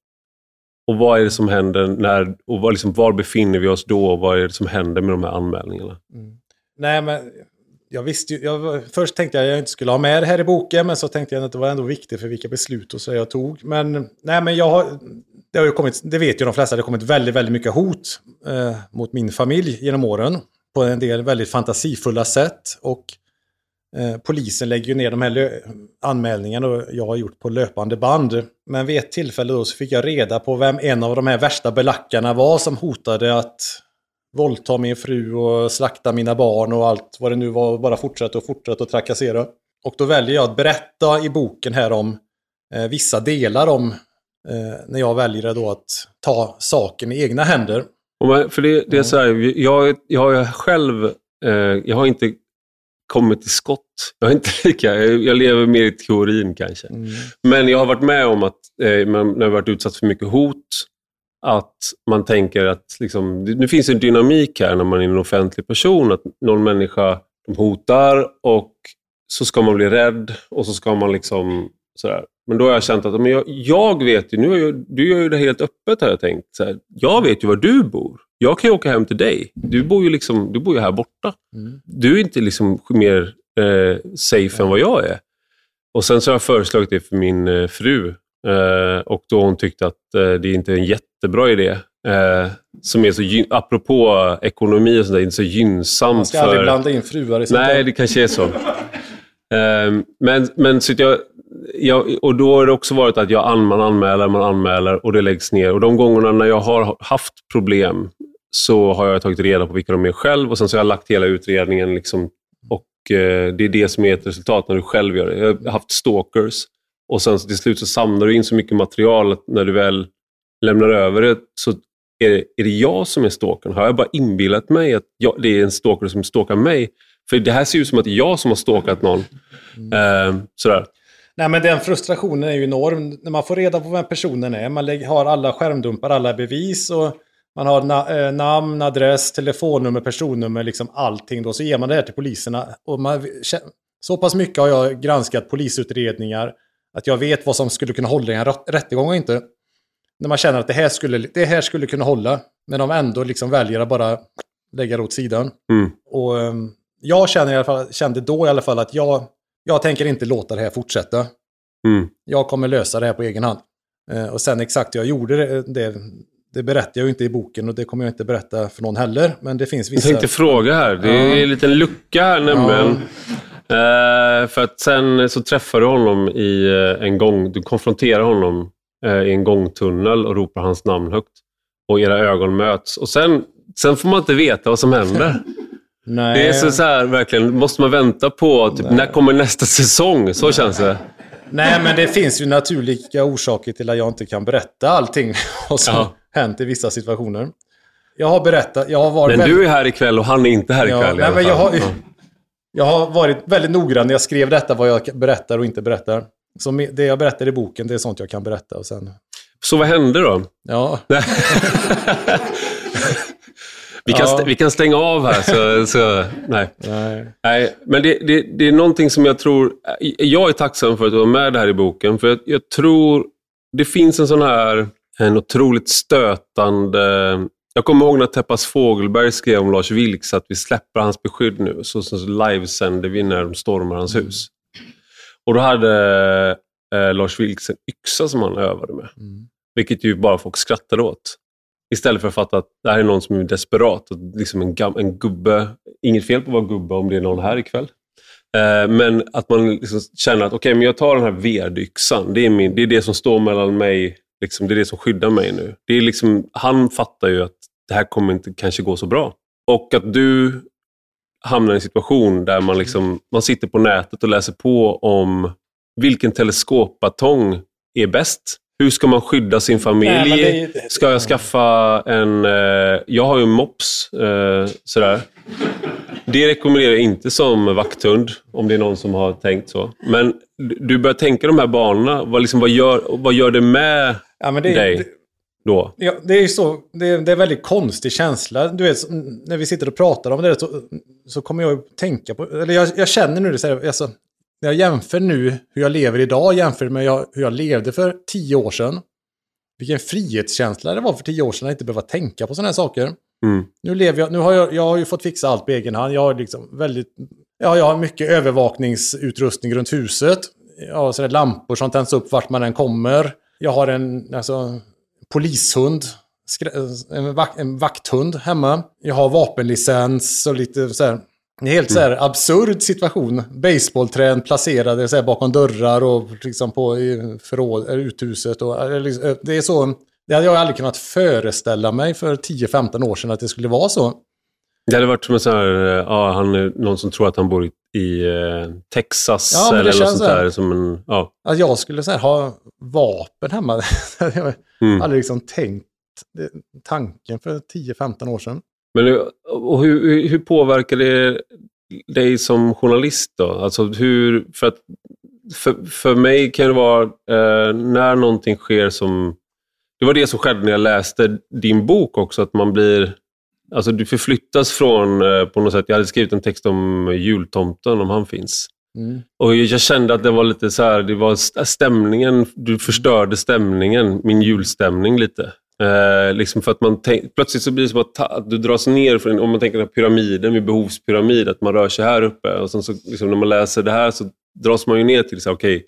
Och vad är det som händer när, och var, liksom, var befinner vi oss då och vad är det som händer med de här anmälningarna? Mm. Nej, men jag visste ju, jag, först tänkte jag att jag inte skulle ha med det här i boken, men så tänkte jag att det var ändå viktigt för vilka beslut och så jag tog. Men, nej, men jag har, det har ju kommit, det vet ju de flesta, det har kommit väldigt, väldigt mycket hot eh, mot min familj genom åren. På en del väldigt fantasifulla sätt. Och eh, polisen lägger ju ner de här anmälningarna jag har gjort på löpande band. Men vid ett tillfälle då så fick jag reda på vem en av de här värsta belackarna var som hotade att våldta min fru och slakta mina barn och allt vad det nu var. Bara fortsätta och fortsätta att trakassera. Och då väljer jag att berätta i boken här om eh, vissa delar om eh, när jag väljer då att ta saken i egna händer. för det, det är så här, jag, jag har själv, eh, jag har inte kommit till skott. Jag, är inte lika, jag lever mer i teorin kanske. Mm. Men jag har varit med om att eh, när jag varit utsatt för mycket hot, att man tänker att liksom, nu finns en dynamik här när man är en offentlig person, att någon människa hotar och så ska man bli rädd och så ska man liksom sådär. Men då har jag känt att men jag, jag vet ju, nu är jag, du gör ju det helt öppet har jag tänkt. Så jag vet ju var du bor. Jag kan ju åka hem till dig. Du bor ju, liksom, du bor ju här borta. Mm. Du är inte liksom mer eh, safe än vad jag är. Och Sen så har jag föreslagit det för min eh, fru och då hon tyckte att eh, det inte är en jättebra idé. Eh, som är så, apropå ekonomi och sånt där, inte så gynnsamt. Man ska för... aldrig blanda in fruar i sånt Nej, det kanske är så. Eh, men, men så jag, jag, och då har det också varit att jag, man anmäler, man anmäler och det läggs ner. Och de gångerna när jag har haft problem så har jag tagit reda på vilka de är själv och sen så har jag lagt hela utredningen. Liksom, och eh, Det är det som är ett resultat när du själv gör det. Jag har haft stalkers och sen till slut så samlar du in så mycket material att när du väl lämnar över det så är det, är det jag som är stalkern. Har jag bara inbillat mig att jag, det är en stalker som stalkar mig? För det här ser ut som att det är jag som har stalkat någon. Mm. Eh, sådär. Nej, men den frustrationen är ju enorm. När man får reda på vem personen är, man har alla skärmdumpar, alla bevis och man har na äh, namn, adress, telefonnummer, personnummer, liksom allting. Då. Så ger man det här till poliserna. Och man, så pass mycket har jag granskat polisutredningar att jag vet vad som skulle kunna hålla i en rättegång och inte. När man känner att det här skulle, det här skulle kunna hålla, men de ändå liksom väljer att bara lägga det åt sidan. Mm. Och um, jag känner i alla fall, kände då i alla fall att jag, jag tänker inte låta det här fortsätta. Mm. Jag kommer lösa det här på egen hand. Uh, och sen exakt hur jag gjorde det, det, det berättar jag ju inte i boken och det kommer jag inte berätta för någon heller. Men det finns vissa... Jag tänkte fråga här. Det är en liten lucka här nämligen. Ja. Uh, för att sen så träffar du honom i uh, en gång. Du konfronterar honom uh, i en gångtunnel och ropar hans namn högt. Och era ögon möts. Och sen, sen får man inte veta vad som händer. Nej. Det är så, så här, verkligen, måste man vänta på, typ, när kommer nästa säsong? Så Nej. känns det. Nej, men det finns ju naturliga orsaker till att jag inte kan berätta allting vad som ja. hänt i vissa situationer. Jag har berättat, jag har varit... Men du är här ikväll och han är inte här ikväll ja, nej, men jag, har, jag har varit väldigt noggrann när jag skrev detta, vad jag berättar och inte berättar. Så det jag berättar i boken, det är sånt jag kan berätta. Och sen... Så vad hände då? Ja. Vi kan, ja. vi kan stänga av här. Så, så nej. nej. nej. Men det, det, det är någonting som jag tror... Jag är tacksam för att du har med det här i boken. För jag, jag tror det finns en sån här en otroligt stötande... Jag kommer ihåg när Teppas Fågelberg skrev om Lars Vilks att vi släpper hans beskydd nu. Så, så livesänder vi när de stormar hans mm. hus. Och då hade eh, Lars Vilks en yxa som han övade med. Mm. Vilket ju bara folk skrattade åt. Istället för att fatta att det här är någon som är desperat. Och liksom en, en gubbe, inget fel på att vara gubbe om det är någon här ikväll. Eh, men att man liksom känner att okej, okay, men jag tar den här vedyxan. Det är, min, det är det som står mellan mig. Liksom, det är det som skyddar mig nu. Det är liksom, han fattar ju att det här kommer inte kanske gå så bra. Och att du hamnar i en situation där man, liksom, man sitter på nätet och läser på om vilken teleskopbatong är bäst hur ska man skydda sin familj? Nej, det... Ska jag skaffa en... Eh, jag har ju en mops. Eh, sådär. Det rekommenderar jag inte som vakthund, om det är någon som har tänkt så. Men du börjar tänka de här banorna. Vad, liksom, vad, gör, vad gör det med ja, det, dig? Då? Ja, det är så, det är, det är en väldigt konstig känsla. Du vet, när vi sitter och pratar om det så, så kommer jag att tänka på, eller jag, jag känner nu det så här, alltså, när jag jämför nu hur jag lever idag jämfört med jag, hur jag levde för tio år sedan. Vilken frihetskänsla det var för tio år sedan att inte behöva tänka på sådana här saker. Mm. Nu lever jag, nu har jag, jag har ju fått fixa allt på egen hand. Jag har liksom väldigt, ja, jag har mycket övervakningsutrustning runt huset. Jag har sådär lampor som tänds upp vart man än kommer. Jag har en alltså, polishund, en, vak en vakthund hemma. Jag har vapenlicens och lite så här. En helt så här mm. absurd situation. Baseballträn placerade så här bakom dörrar och liksom på i förråd, uthuset. Och, liksom, det är så det hade jag aldrig kunnat föreställa mig för 10-15 år sedan att det skulle vara så. Det hade varit som en sån här, ja, han någon som tror att han bor i, i eh, Texas ja, eller något sånt där. Som en, ja. Att jag skulle här, ha vapen hemma. jag hade mm. aldrig liksom tänkt tanken för 10-15 år sedan. Men och hur, hur påverkar det dig som journalist då? Alltså hur, för, att, för, för mig kan det vara eh, när någonting sker som det var det som skedde när jag läste din bok också, att man blir... Alltså du förflyttas från, eh, på något sätt, jag hade skrivit en text om jultomten, om han finns. Mm. Och Jag kände att det var lite så här, det var stämningen, du förstörde stämningen, min julstämning lite. Eh, liksom för att man tänk, plötsligt så blir det som att, att du dras ner, från, om man tänker på pyramiden, med behovspyramid, att man rör sig här uppe. Och sen så, liksom, när man läser det här så dras man ju ner till så, okay,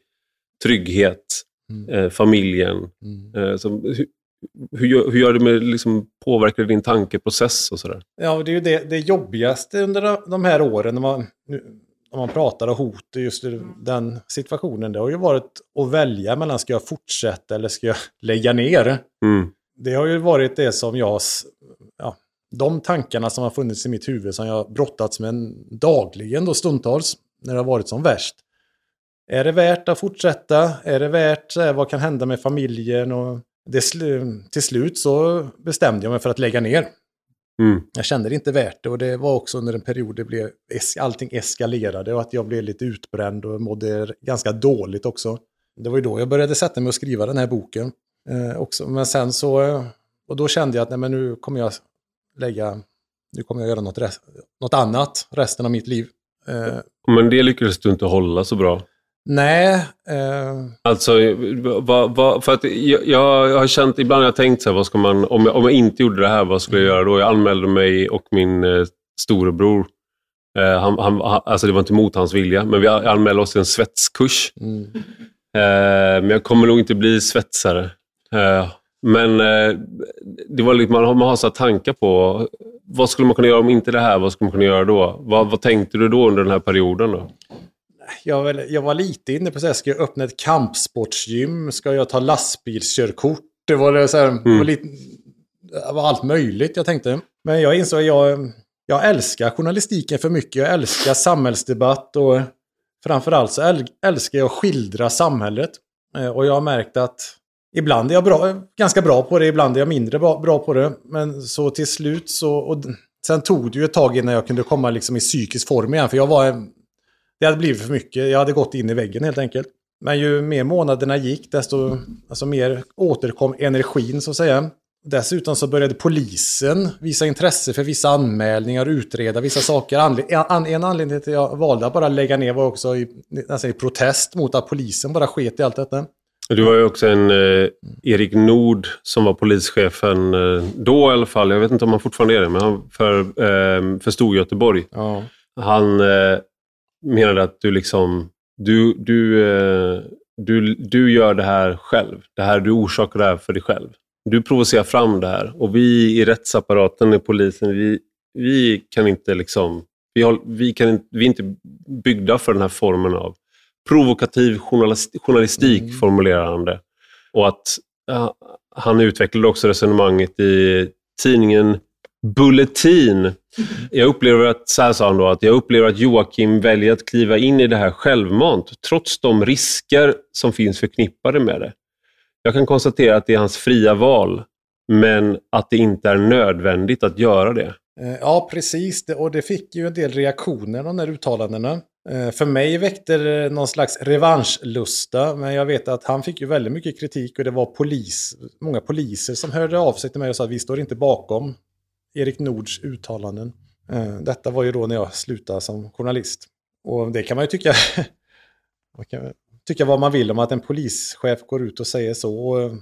trygghet, mm. eh, familjen. Mm. Eh, så, hur, hur, gör det med, liksom, påverkar det din tankeprocess och sådär? Ja, det är ju det, det jobbigaste under de här åren när man, när man pratar om hot och just den situationen. Det har ju varit att välja mellan ska jag fortsätta eller ska jag lägga ner? Mm. Det har ju varit det som jag, ja, de tankarna som har funnits i mitt huvud som jag brottats med dagligen då stundtals när det har varit som värst. Är det värt att fortsätta? Är det värt, vad kan hända med familjen? Och det, till slut så bestämde jag mig för att lägga ner. Mm. Jag kände det inte värt det och det var också under en period det blev, allting eskalerade och att jag blev lite utbränd och mådde ganska dåligt också. Det var ju då jag började sätta mig och skriva den här boken. Eh, också. Men sen så, och då kände jag att nej, men nu kommer jag lägga, nu kommer jag göra något, något annat resten av mitt liv. Eh, men det lyckades du inte hålla så bra? Nej. Eh... Alltså, va, va, för att jag, jag, har känt, ibland har jag tänkt så här, vad ska man, om jag, om jag inte gjorde det här, vad skulle jag göra då? Jag anmälde mig och min eh, storebror. Eh, han, han, alltså det var inte mot hans vilja, men vi anmälde oss till en svetskurs. Mm. Eh, men jag kommer nog inte bli svetsare. Eh, men eh, det var liksom, man, har, man har så tankar på, vad skulle man kunna göra om inte det här? Vad skulle man kunna göra då? Vad, vad tänkte du då under den här perioden? Då? Jag, väl, jag var lite inne på att ska jag öppna ett kampsportsgym? Ska jag ta lastbilskörkort? Det var, så här, mm. var lite, det var allt möjligt jag tänkte. Men jag insåg att jag, jag älskar journalistiken för mycket. Jag älskar samhällsdebatt och framförallt så älskar jag att skildra samhället. Eh, och jag har märkt att ibland är jag bra, ganska bra på det, ibland är jag mindre bra, på det. Men så till slut så... Och sen tog det ju ett tag innan jag kunde komma liksom i psykisk form igen. För jag var det hade blivit för mycket. Jag hade gått in i väggen helt enkelt. Men ju mer månaderna gick, desto alltså, mer återkom energin så att säga. Dessutom så började polisen visa intresse för vissa anmälningar och utreda vissa saker. En anledning till att jag valde att bara lägga ner var också i, nästan i protest mot att polisen bara sket i allt detta. Du var ju också en eh, Erik Nord som var polischefen eh, då i alla fall. Jag vet inte om han fortfarande är det, men han för, eh, för Storgöteborg. Ja. Han eh, menade att du liksom, du, du, eh, du, du gör det här själv. Det här, du orsakar det här för dig själv. Du provocerar fram det här och vi i rättsapparaten, i polisen, vi, vi kan inte liksom, vi, har, vi, kan, vi är inte byggda för den här formen av provokativ journalistik, mm. formulerar han det. Och att ja, han utvecklade också resonemanget i tidningen Bulletin. Jag upplever att, så här sa han då, att jag upplever att Joakim väljer att kliva in i det här självmant, trots de risker som finns förknippade med det. Jag kan konstatera att det är hans fria val, men att det inte är nödvändigt att göra det. Eh, ja, precis. Och det fick ju en del reaktioner, de där uttalandena. Eh, för mig väckte det någon slags revanschlusta, men jag vet att han fick ju väldigt mycket kritik och det var polis, många poliser som hörde av sig till mig och sa att vi står inte bakom Erik Nords uttalanden. Eh, detta var ju då när jag slutade som journalist. Och det kan man ju tycka, man kan tycka vad man vill om att en polischef går ut och säger så. Eh,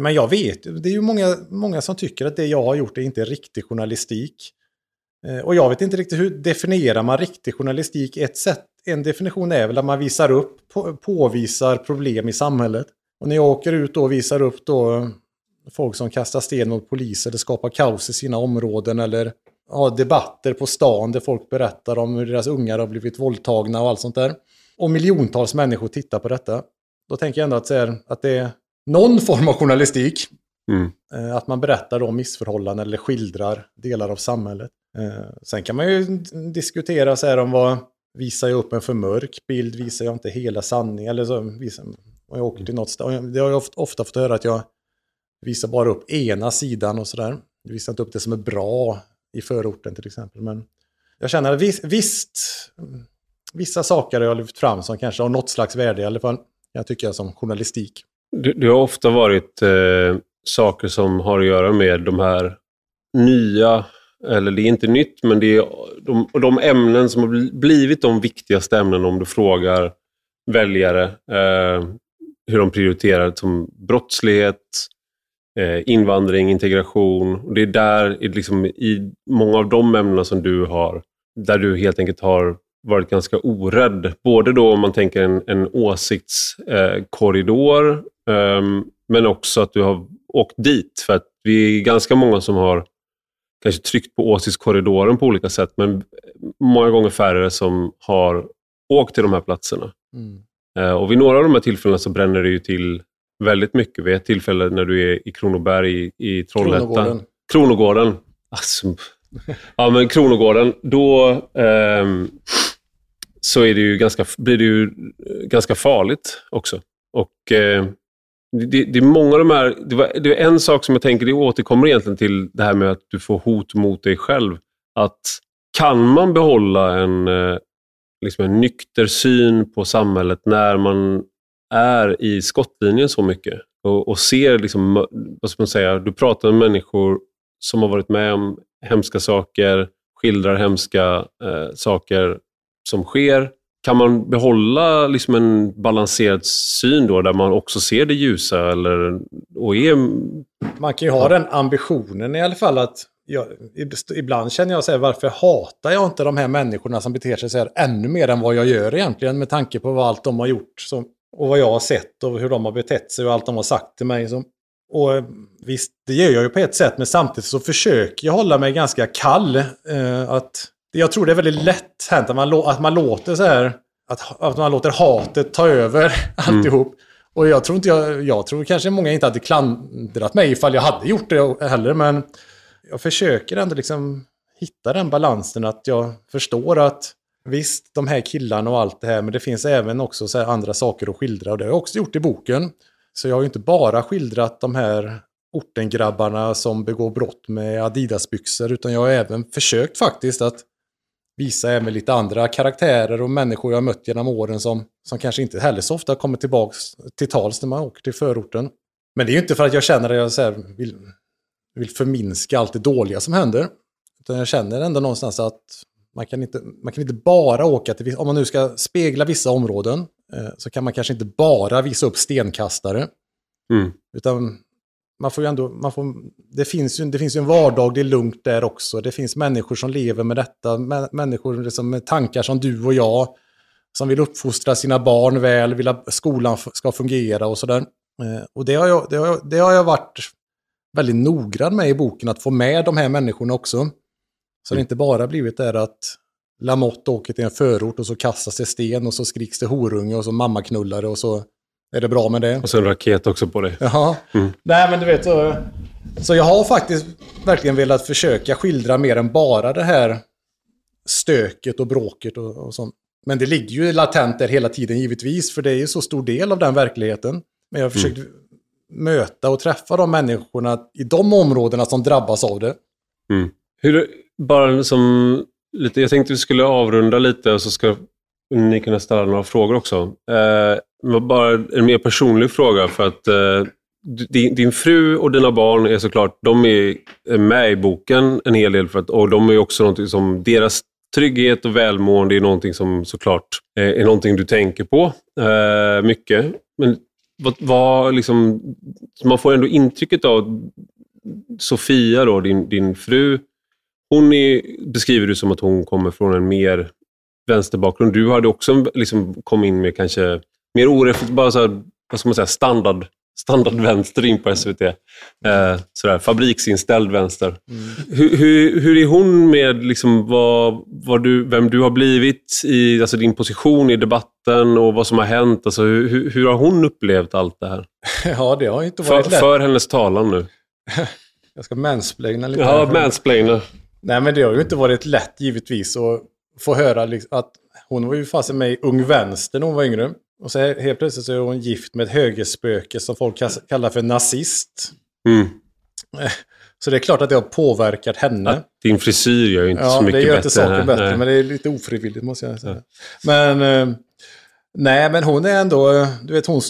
men jag vet, det är ju många, många som tycker att det jag har gjort är inte riktig journalistik. Eh, och jag vet inte riktigt hur definierar man riktig journalistik. Ett sätt, en definition är väl att man visar upp, påvisar problem i samhället. Och när jag åker ut och visar upp då folk som kastar sten mot poliser, det skapar kaos i sina områden eller har debatter på stan där folk berättar om hur deras ungar har blivit våldtagna och allt sånt där. Och miljontals människor tittar på detta. Då tänker jag ändå att, det är, att det är någon form av journalistik. Mm. Eh, att man berättar om missförhållanden eller skildrar delar av samhället. Eh, sen kan man ju diskutera så här om vad visar jag upp en för mörk bild, visar jag inte hela sanningen? Eller så visar, om jag åker till något ställe. Det har jag ofta fått höra att jag visar bara upp ena sidan och sådär. Jag visar inte upp det som är bra i förorten till exempel. Men jag känner att visst, vissa saker har jag lyft fram som kanske har något slags värde i alla fall. Jag tycker jag som journalistik. Det, du har ofta varit eh, saker som har att göra med de här nya, eller det är inte nytt, men det är de, de ämnen som har blivit de viktigaste ämnena om du frågar väljare eh, hur de prioriterar som brottslighet, eh, invandring, integration. Det är där, liksom, i många av de ämnena som du har, där du helt enkelt har varit ganska orädd. Både då om man tänker en, en åsiktskorridor, eh, men också att du har åkt dit. För att vi är ganska många som har kanske tryckt på åsiktskorridoren på olika sätt, men många gånger färre som har åkt till de här platserna. Mm. Eh, och vid några av de här tillfällena så bränner det ju till väldigt mycket. Vid ett tillfälle när du är i Kronoberg i, i Trollhättan. Kronogården. Kronogården. Alltså, ja, men Kronogården. Då eh, så är det ju ganska, blir det ju ganska farligt också. Och eh, det, det, är många av de här... Det, var, det är en sak som jag tänker, det återkommer egentligen till det här med att du får hot mot dig själv. Att kan man behålla en, eh, liksom en nykter syn på samhället när man är i skottlinjen så mycket och, och ser, liksom, vad ska man säga, du pratar med människor som har varit med om hemska saker, skildrar hemska eh, saker som sker. Kan man behålla liksom en balanserad syn då, där man också ser det ljusa? Eller, och är... Man kan ju ha den ambitionen i alla fall att jag, ibland känner jag så här, varför hatar jag inte de här människorna som beter sig så här ännu mer än vad jag gör egentligen med tanke på vad allt de har gjort som, och vad jag har sett och hur de har betett sig och allt de har sagt till mig. Som, och eh, visst, det gör jag ju på ett sätt, men samtidigt så försöker jag hålla mig ganska kall. Eh, att, jag tror det är väldigt lätt hänt att man, att man låter så här, att, att man låter hatet ta över mm. alltihop. Och jag tror inte jag, jag tror kanske många inte hade klandrat mig ifall jag hade gjort det heller, men jag försöker ändå liksom hitta den balansen att jag förstår att visst, de här killarna och allt det här, men det finns även också så andra saker att skildra och det har jag också gjort i boken. Så jag har ju inte bara skildrat de här ortengrabbarna som begår brott med Adidas-byxor, utan jag har även försökt faktiskt att visa även lite andra karaktärer och människor jag mött genom åren som, som kanske inte heller så ofta kommer tillbaka till tals när man åker till förorten. Men det är ju inte för att jag känner att jag så vill vill förminska allt det dåliga som händer. Utan jag känner ändå någonstans att man kan inte, man kan inte bara åka till, om man nu ska spegla vissa områden, eh, så kan man kanske inte bara visa upp stenkastare. Mm. Utan man får ju ändå, man får, det, finns ju, det finns ju en vardag, det är lugnt där också. Det finns människor som lever med detta, människor liksom med tankar som du och jag, som vill uppfostra sina barn väl, vill att skolan ska fungera och sådär. Eh, och det har, jag, det, har, det har jag varit väldigt noggrann med i boken att få med de här människorna också. Så mm. det inte bara blivit där att Lamotte åker till en förort och så kastas det sten och så skriks det horunge och så mammaknullare och så är det bra med det. Och så en raket också på det. Jaha. Mm. Nej men du vet så... Så jag har faktiskt verkligen velat försöka skildra mer än bara det här stöket och bråket och, och sånt. Men det ligger ju latent där hela tiden givetvis, för det är ju så stor del av den verkligheten. Men jag har försökt mm möta och träffa de människorna i de områdena som drabbas av det. Mm. Hur, bara som lite, jag tänkte vi skulle avrunda lite och så ska ni kunna ställa några frågor också. Eh, bara en mer personlig fråga för att eh, din, din fru och dina barn är såklart, de är med i boken en hel del. För att, och de är också någonting som, deras trygghet och välmående är någonting som såklart eh, är någonting du tänker på eh, mycket. Men vad, vad liksom, man får ändå intrycket av Sofia, då, din, din fru, hon är, beskriver du som att hon kommer från en mer vänsterbakgrund. Du hade också liksom kommit in med kanske mer oreflekterat, bara så här, vad ska man säga, standard standardvänster in på SVT. Eh, sådär, fabriksinställd vänster. Mm. Hur, hur, hur, är hon med liksom vad, vad du, vem du har blivit, i alltså din position i debatten och vad som har hänt? Alltså, hur, hur har hon upplevt allt det här? Ja, det har inte varit för, lätt. För hennes talan nu. Jag ska mansplaina lite. Ja, mansplaina. Nej, men det har ju inte varit lätt givetvis att få höra liksom, att hon var ju fasen med i Ung Vänster när hon var yngre. Och så helt plötsligt så är hon gift med ett högerspöke som folk kallar för nazist. Mm. Så det är klart att det har påverkat henne. Att din frisyr gör ju inte ja, så mycket bättre. Ja, det gör inte saken bättre, nej. men det är lite ofrivilligt måste jag säga. Ja. Men, eh, nej, men hon är ändå, du vet hon,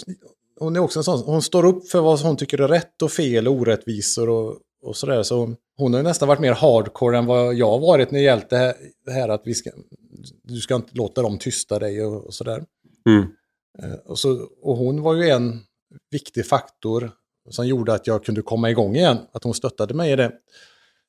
hon är också en sån, hon står upp för vad hon tycker är rätt och fel och orättvisor och, och sådär. Så hon har ju nästan varit mer hardcore än vad jag har varit när det gällt det här, det här att vi ska, du ska inte låta dem tysta dig och, och sådär. Mm. Eh, och, så, och hon var ju en viktig faktor som gjorde att jag kunde komma igång igen. Att hon stöttade mig i det.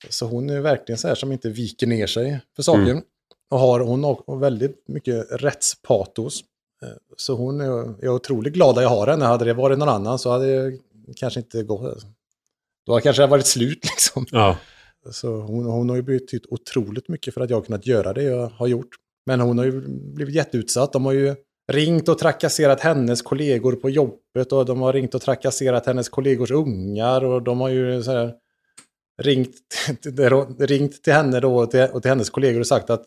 Så hon är verkligen så här som inte viker ner sig för saker. Mm. Och har, hon har väldigt mycket rättspatos. Eh, så hon är, jag är otroligt glad att jag har henne. Hade det varit någon annan så hade det kanske inte gått. Då hade kanske det varit slut liksom. Ja. Så hon, hon har ju betytt otroligt mycket för att jag har kunnat göra det jag har gjort. Men hon har ju blivit jätteutsatt. De har ju ringt och trakasserat hennes kollegor på jobbet och de har ringt och trakasserat hennes kollegors ungar och de har ju så här ringt, ringt till henne då och till, och till hennes kollegor och sagt att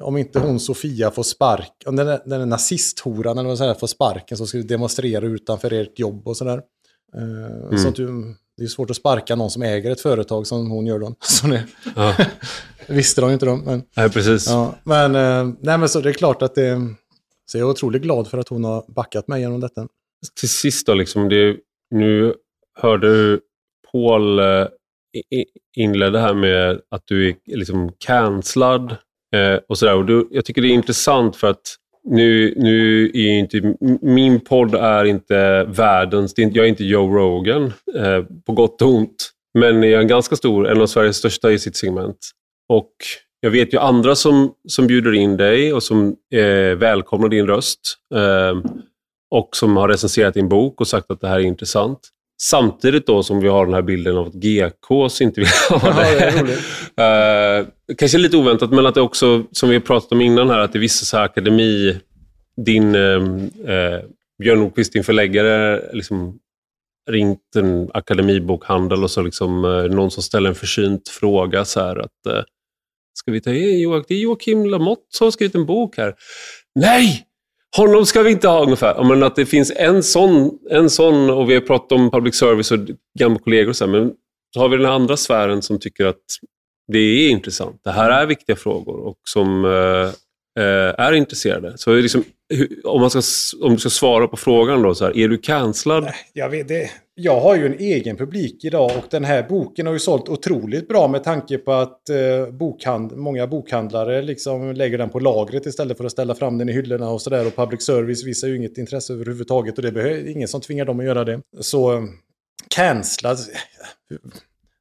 om inte hon Sofia får spark, om den, där, den där nazisthoran eller vad får sparken så ska vi demonstrera utanför ert jobb och sådär. Uh, mm. Så att du, det är svårt att sparka någon som äger ett företag som hon gör då. Så det, ja. visste de inte då. Men, nej, precis. Ja, men, uh, nej, men så det är klart att det, så jag är otroligt glad för att hon har backat mig genom detta. Till sist då, liksom, det, nu hörde du Paul eh, inledde här med att du är liksom cancellad eh, och sådär. Och du, jag tycker det är intressant för att nu, nu är inte, min podd är inte världens, jag är inte Joe Rogan, eh, på gott och ont. Men jag är en ganska stor, en av Sveriges största i sitt segment. Och jag vet ju andra som, som bjuder in dig och som eh, välkomnar din röst. Eh, och som har recenserat din bok och sagt att det här är intressant. Samtidigt då som vi har den här bilden av att GKs inte vill ha det. Ja, eh, kanske lite oväntat, men att det också, som vi har pratat om innan här, att det är vissa så här akademi... Din ehm, eh, Björn Nordqvist, din förläggare, liksom ringt en akademibokhandel och så liksom eh, någon som ställer en försynt fråga så här att eh, Ska vi ta in Joakim? Det är Joakim Lamotte som har skrivit en bok här. Nej! Honom ska vi inte ha ungefär. Men att det finns en sån, en sån och vi har pratat om public service och gamla kollegor och så här, men så har vi den andra sfären som tycker att det är intressant. Det här är viktiga frågor och som eh, eh är intresserade. Så liksom, om, man ska, om du ska svara på frågan då, så här, är du cancellad? Jag vet det jag har ju en egen publik idag och den här boken har ju sålt otroligt bra med tanke på att eh, bokhand många bokhandlare liksom lägger den på lagret istället för att ställa fram den i hyllorna och sådär. Och public service visar ju inget intresse överhuvudtaget och det är ingen som tvingar dem att göra det. Så eh, cancellad,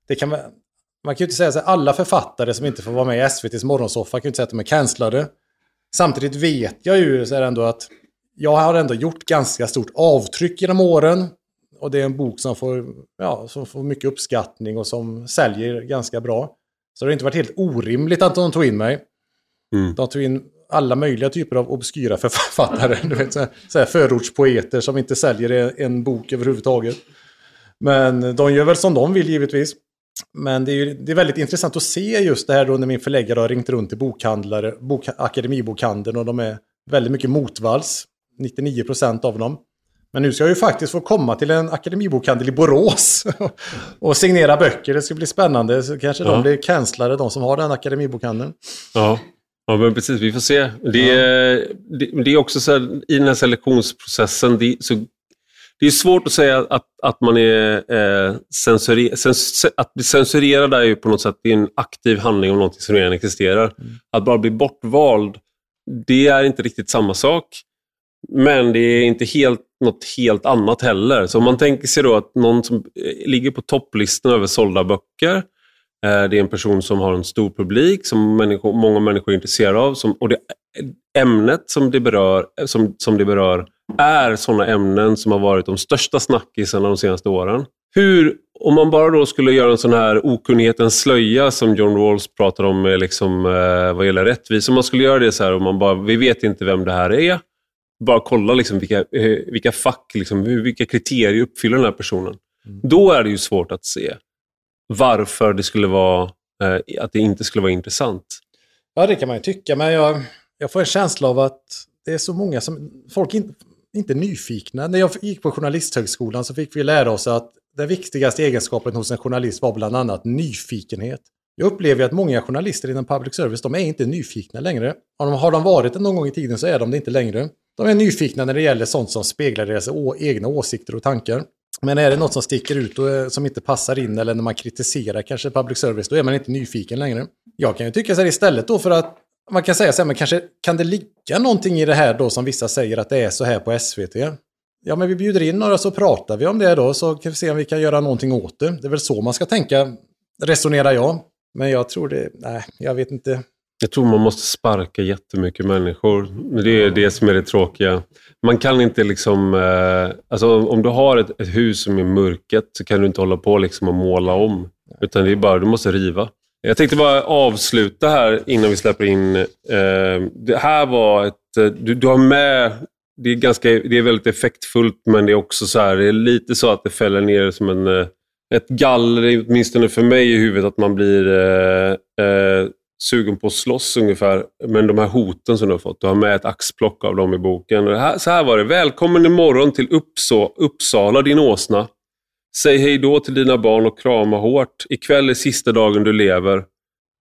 det kan man, man kan ju inte säga så alla författare som inte får vara med i SVTs morgonsoffa kan ju inte säga att de är cancellade. Samtidigt vet jag ju så här ändå att jag har ändå gjort ganska stort avtryck genom åren. Och det är en bok som får, ja, som får mycket uppskattning och som säljer ganska bra. Så det har inte varit helt orimligt att de tog in mig. Mm. De tog in alla möjliga typer av obskyra författare. Du vet, så här, så här förortspoeter som inte säljer en bok överhuvudtaget. Men de gör väl som de vill givetvis. Men det är, ju, det är väldigt intressant att se just det här då när min förläggare har ringt runt till bokhandlare, bok, Akademibokhandeln och de är väldigt mycket motvalls. 99% av dem. Men nu ska jag ju faktiskt få komma till en akademibokhandel i Borås och signera böcker. Det ska bli spännande. Så kanske ja. de blir cancellade, de som har den akademibokhandeln. Ja. Ja, men precis. Vi får se. Det, är, det, det är också så här, i den här selektionsprocessen, det, så det är svårt att säga att, att man är eh, censuri, cens, att bli censurerad är ju på något sätt en aktiv handling om någonting som redan existerar. Mm. Att bara bli bortvald, det är inte riktigt samma sak. Men det är inte helt, något helt annat heller. Så om man tänker sig då att någon som eh, ligger på topplistan över sålda böcker, eh, det är en person som har en stor publik, som människor, många människor är intresserade av. Som, och det eh, ämnet som det, berör, som, som det berör är sådana ämnen som har varit de största snackisarna de senaste åren. Hur, om man bara då skulle göra en sån här okunnighetens slöja som John Rawls pratar om liksom, eh, vad gäller rättvisa. Om man skulle göra det så här och man bara, vi vet inte vem det här är. Bara kolla liksom vilka, eh, vilka fack, liksom, vilka kriterier uppfyller den här personen. Mm. Då är det ju svårt att se varför det skulle vara, eh, att det inte skulle vara intressant. Ja, det kan man ju tycka, men jag, jag får en känsla av att det är så många som... Folk in, inte nyfikna. När jag gick på Journalisthögskolan så fick vi lära oss att den viktigaste egenskapen hos en journalist var bland annat nyfikenhet. Jag upplever att många journalister inom public service, de är inte nyfikna längre. Har de varit det någon gång i tiden så är de det inte längre. De är nyfikna när det gäller sånt som speglar deras egna åsikter och tankar. Men är det något som sticker ut och eh, som inte passar in eller när man kritiserar kanske public service, då är man inte nyfiken längre. Jag kan ju tycka så här istället då för att man kan säga så här, men kanske kan det ligga någonting i det här då som vissa säger att det är så här på SVT? Ja, men vi bjuder in några så pratar vi om det då så kan vi se om vi kan göra någonting åt det. Det är väl så man ska tänka, resonerar jag. Men jag tror det, nej, jag vet inte. Jag tror man måste sparka jättemycket människor. Det är det som är det tråkiga. Man kan inte liksom, eh, alltså om du har ett, ett, hus som är mörket så kan du inte hålla på liksom och måla om. Utan det är bara, du måste riva. Jag tänkte bara avsluta här innan vi släpper in. Eh, det här var ett... Eh, du, du har med... Det är, ganska, det är väldigt effektfullt men det är också så här, det är lite så att det fäller ner som en, ett galler, åtminstone för mig i huvudet, att man blir eh, sugen på att slåss ungefär. Men de här hoten som du har fått, du har med ett axplock av dem i boken. Här, så här var det. Välkommen imorgon till Uppså, Uppsala din åsna. Säg hej då till dina barn och krama hårt. Ikväll är sista dagen du lever.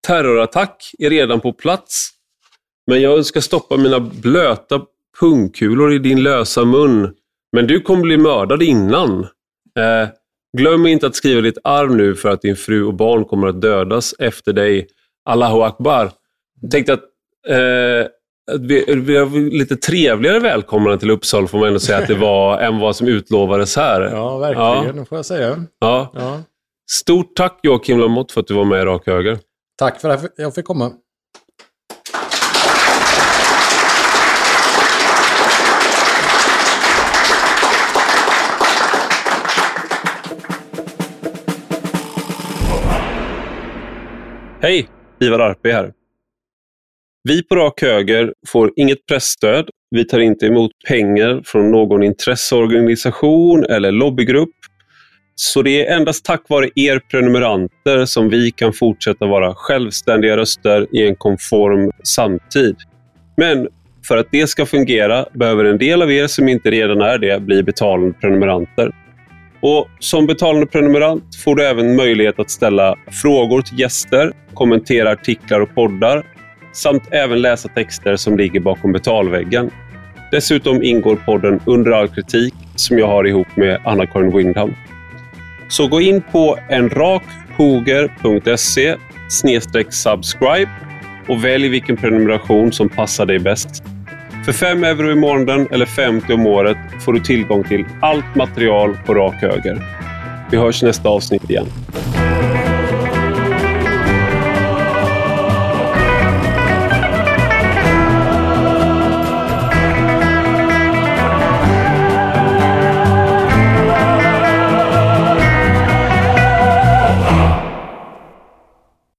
Terrorattack är redan på plats. Men jag ska stoppa mina blöta pungkulor i din lösa mun. Men du kommer bli mördad innan. Eh, glöm inte att skriva ditt arv nu för att din fru och barn kommer att dödas efter dig. Allahu Akbar. Jag tänkte att eh, vi, vi har lite trevligare välkomnande till Uppsala får man ändå säga att det var än vad som utlovades här. Ja, verkligen. Ja. får jag säga. Ja. ja. Stort tack Joakim Lamotte för att du var med i Rak Höger. Tack för att jag fick komma. Hej! Ivar Arpe här. Vi på Rak Höger får inget pressstöd. Vi tar inte emot pengar från någon intresseorganisation eller lobbygrupp. Så det är endast tack vare er prenumeranter som vi kan fortsätta vara självständiga röster i en konform samtid. Men för att det ska fungera behöver en del av er som inte redan är det bli betalande prenumeranter. Och Som betalande prenumerant får du även möjlighet att ställa frågor till gäster, kommentera artiklar och poddar samt även läsa texter som ligger bakom betalväggen. Dessutom ingår podden Under all kritik som jag har ihop med Anna-Karin Windham. Så gå in på enrakhoger.se subscribe och välj vilken prenumeration som passar dig bäst. För 5 euro i månaden eller 50 om året får du tillgång till allt material på rak höger. Vi hörs nästa avsnitt igen.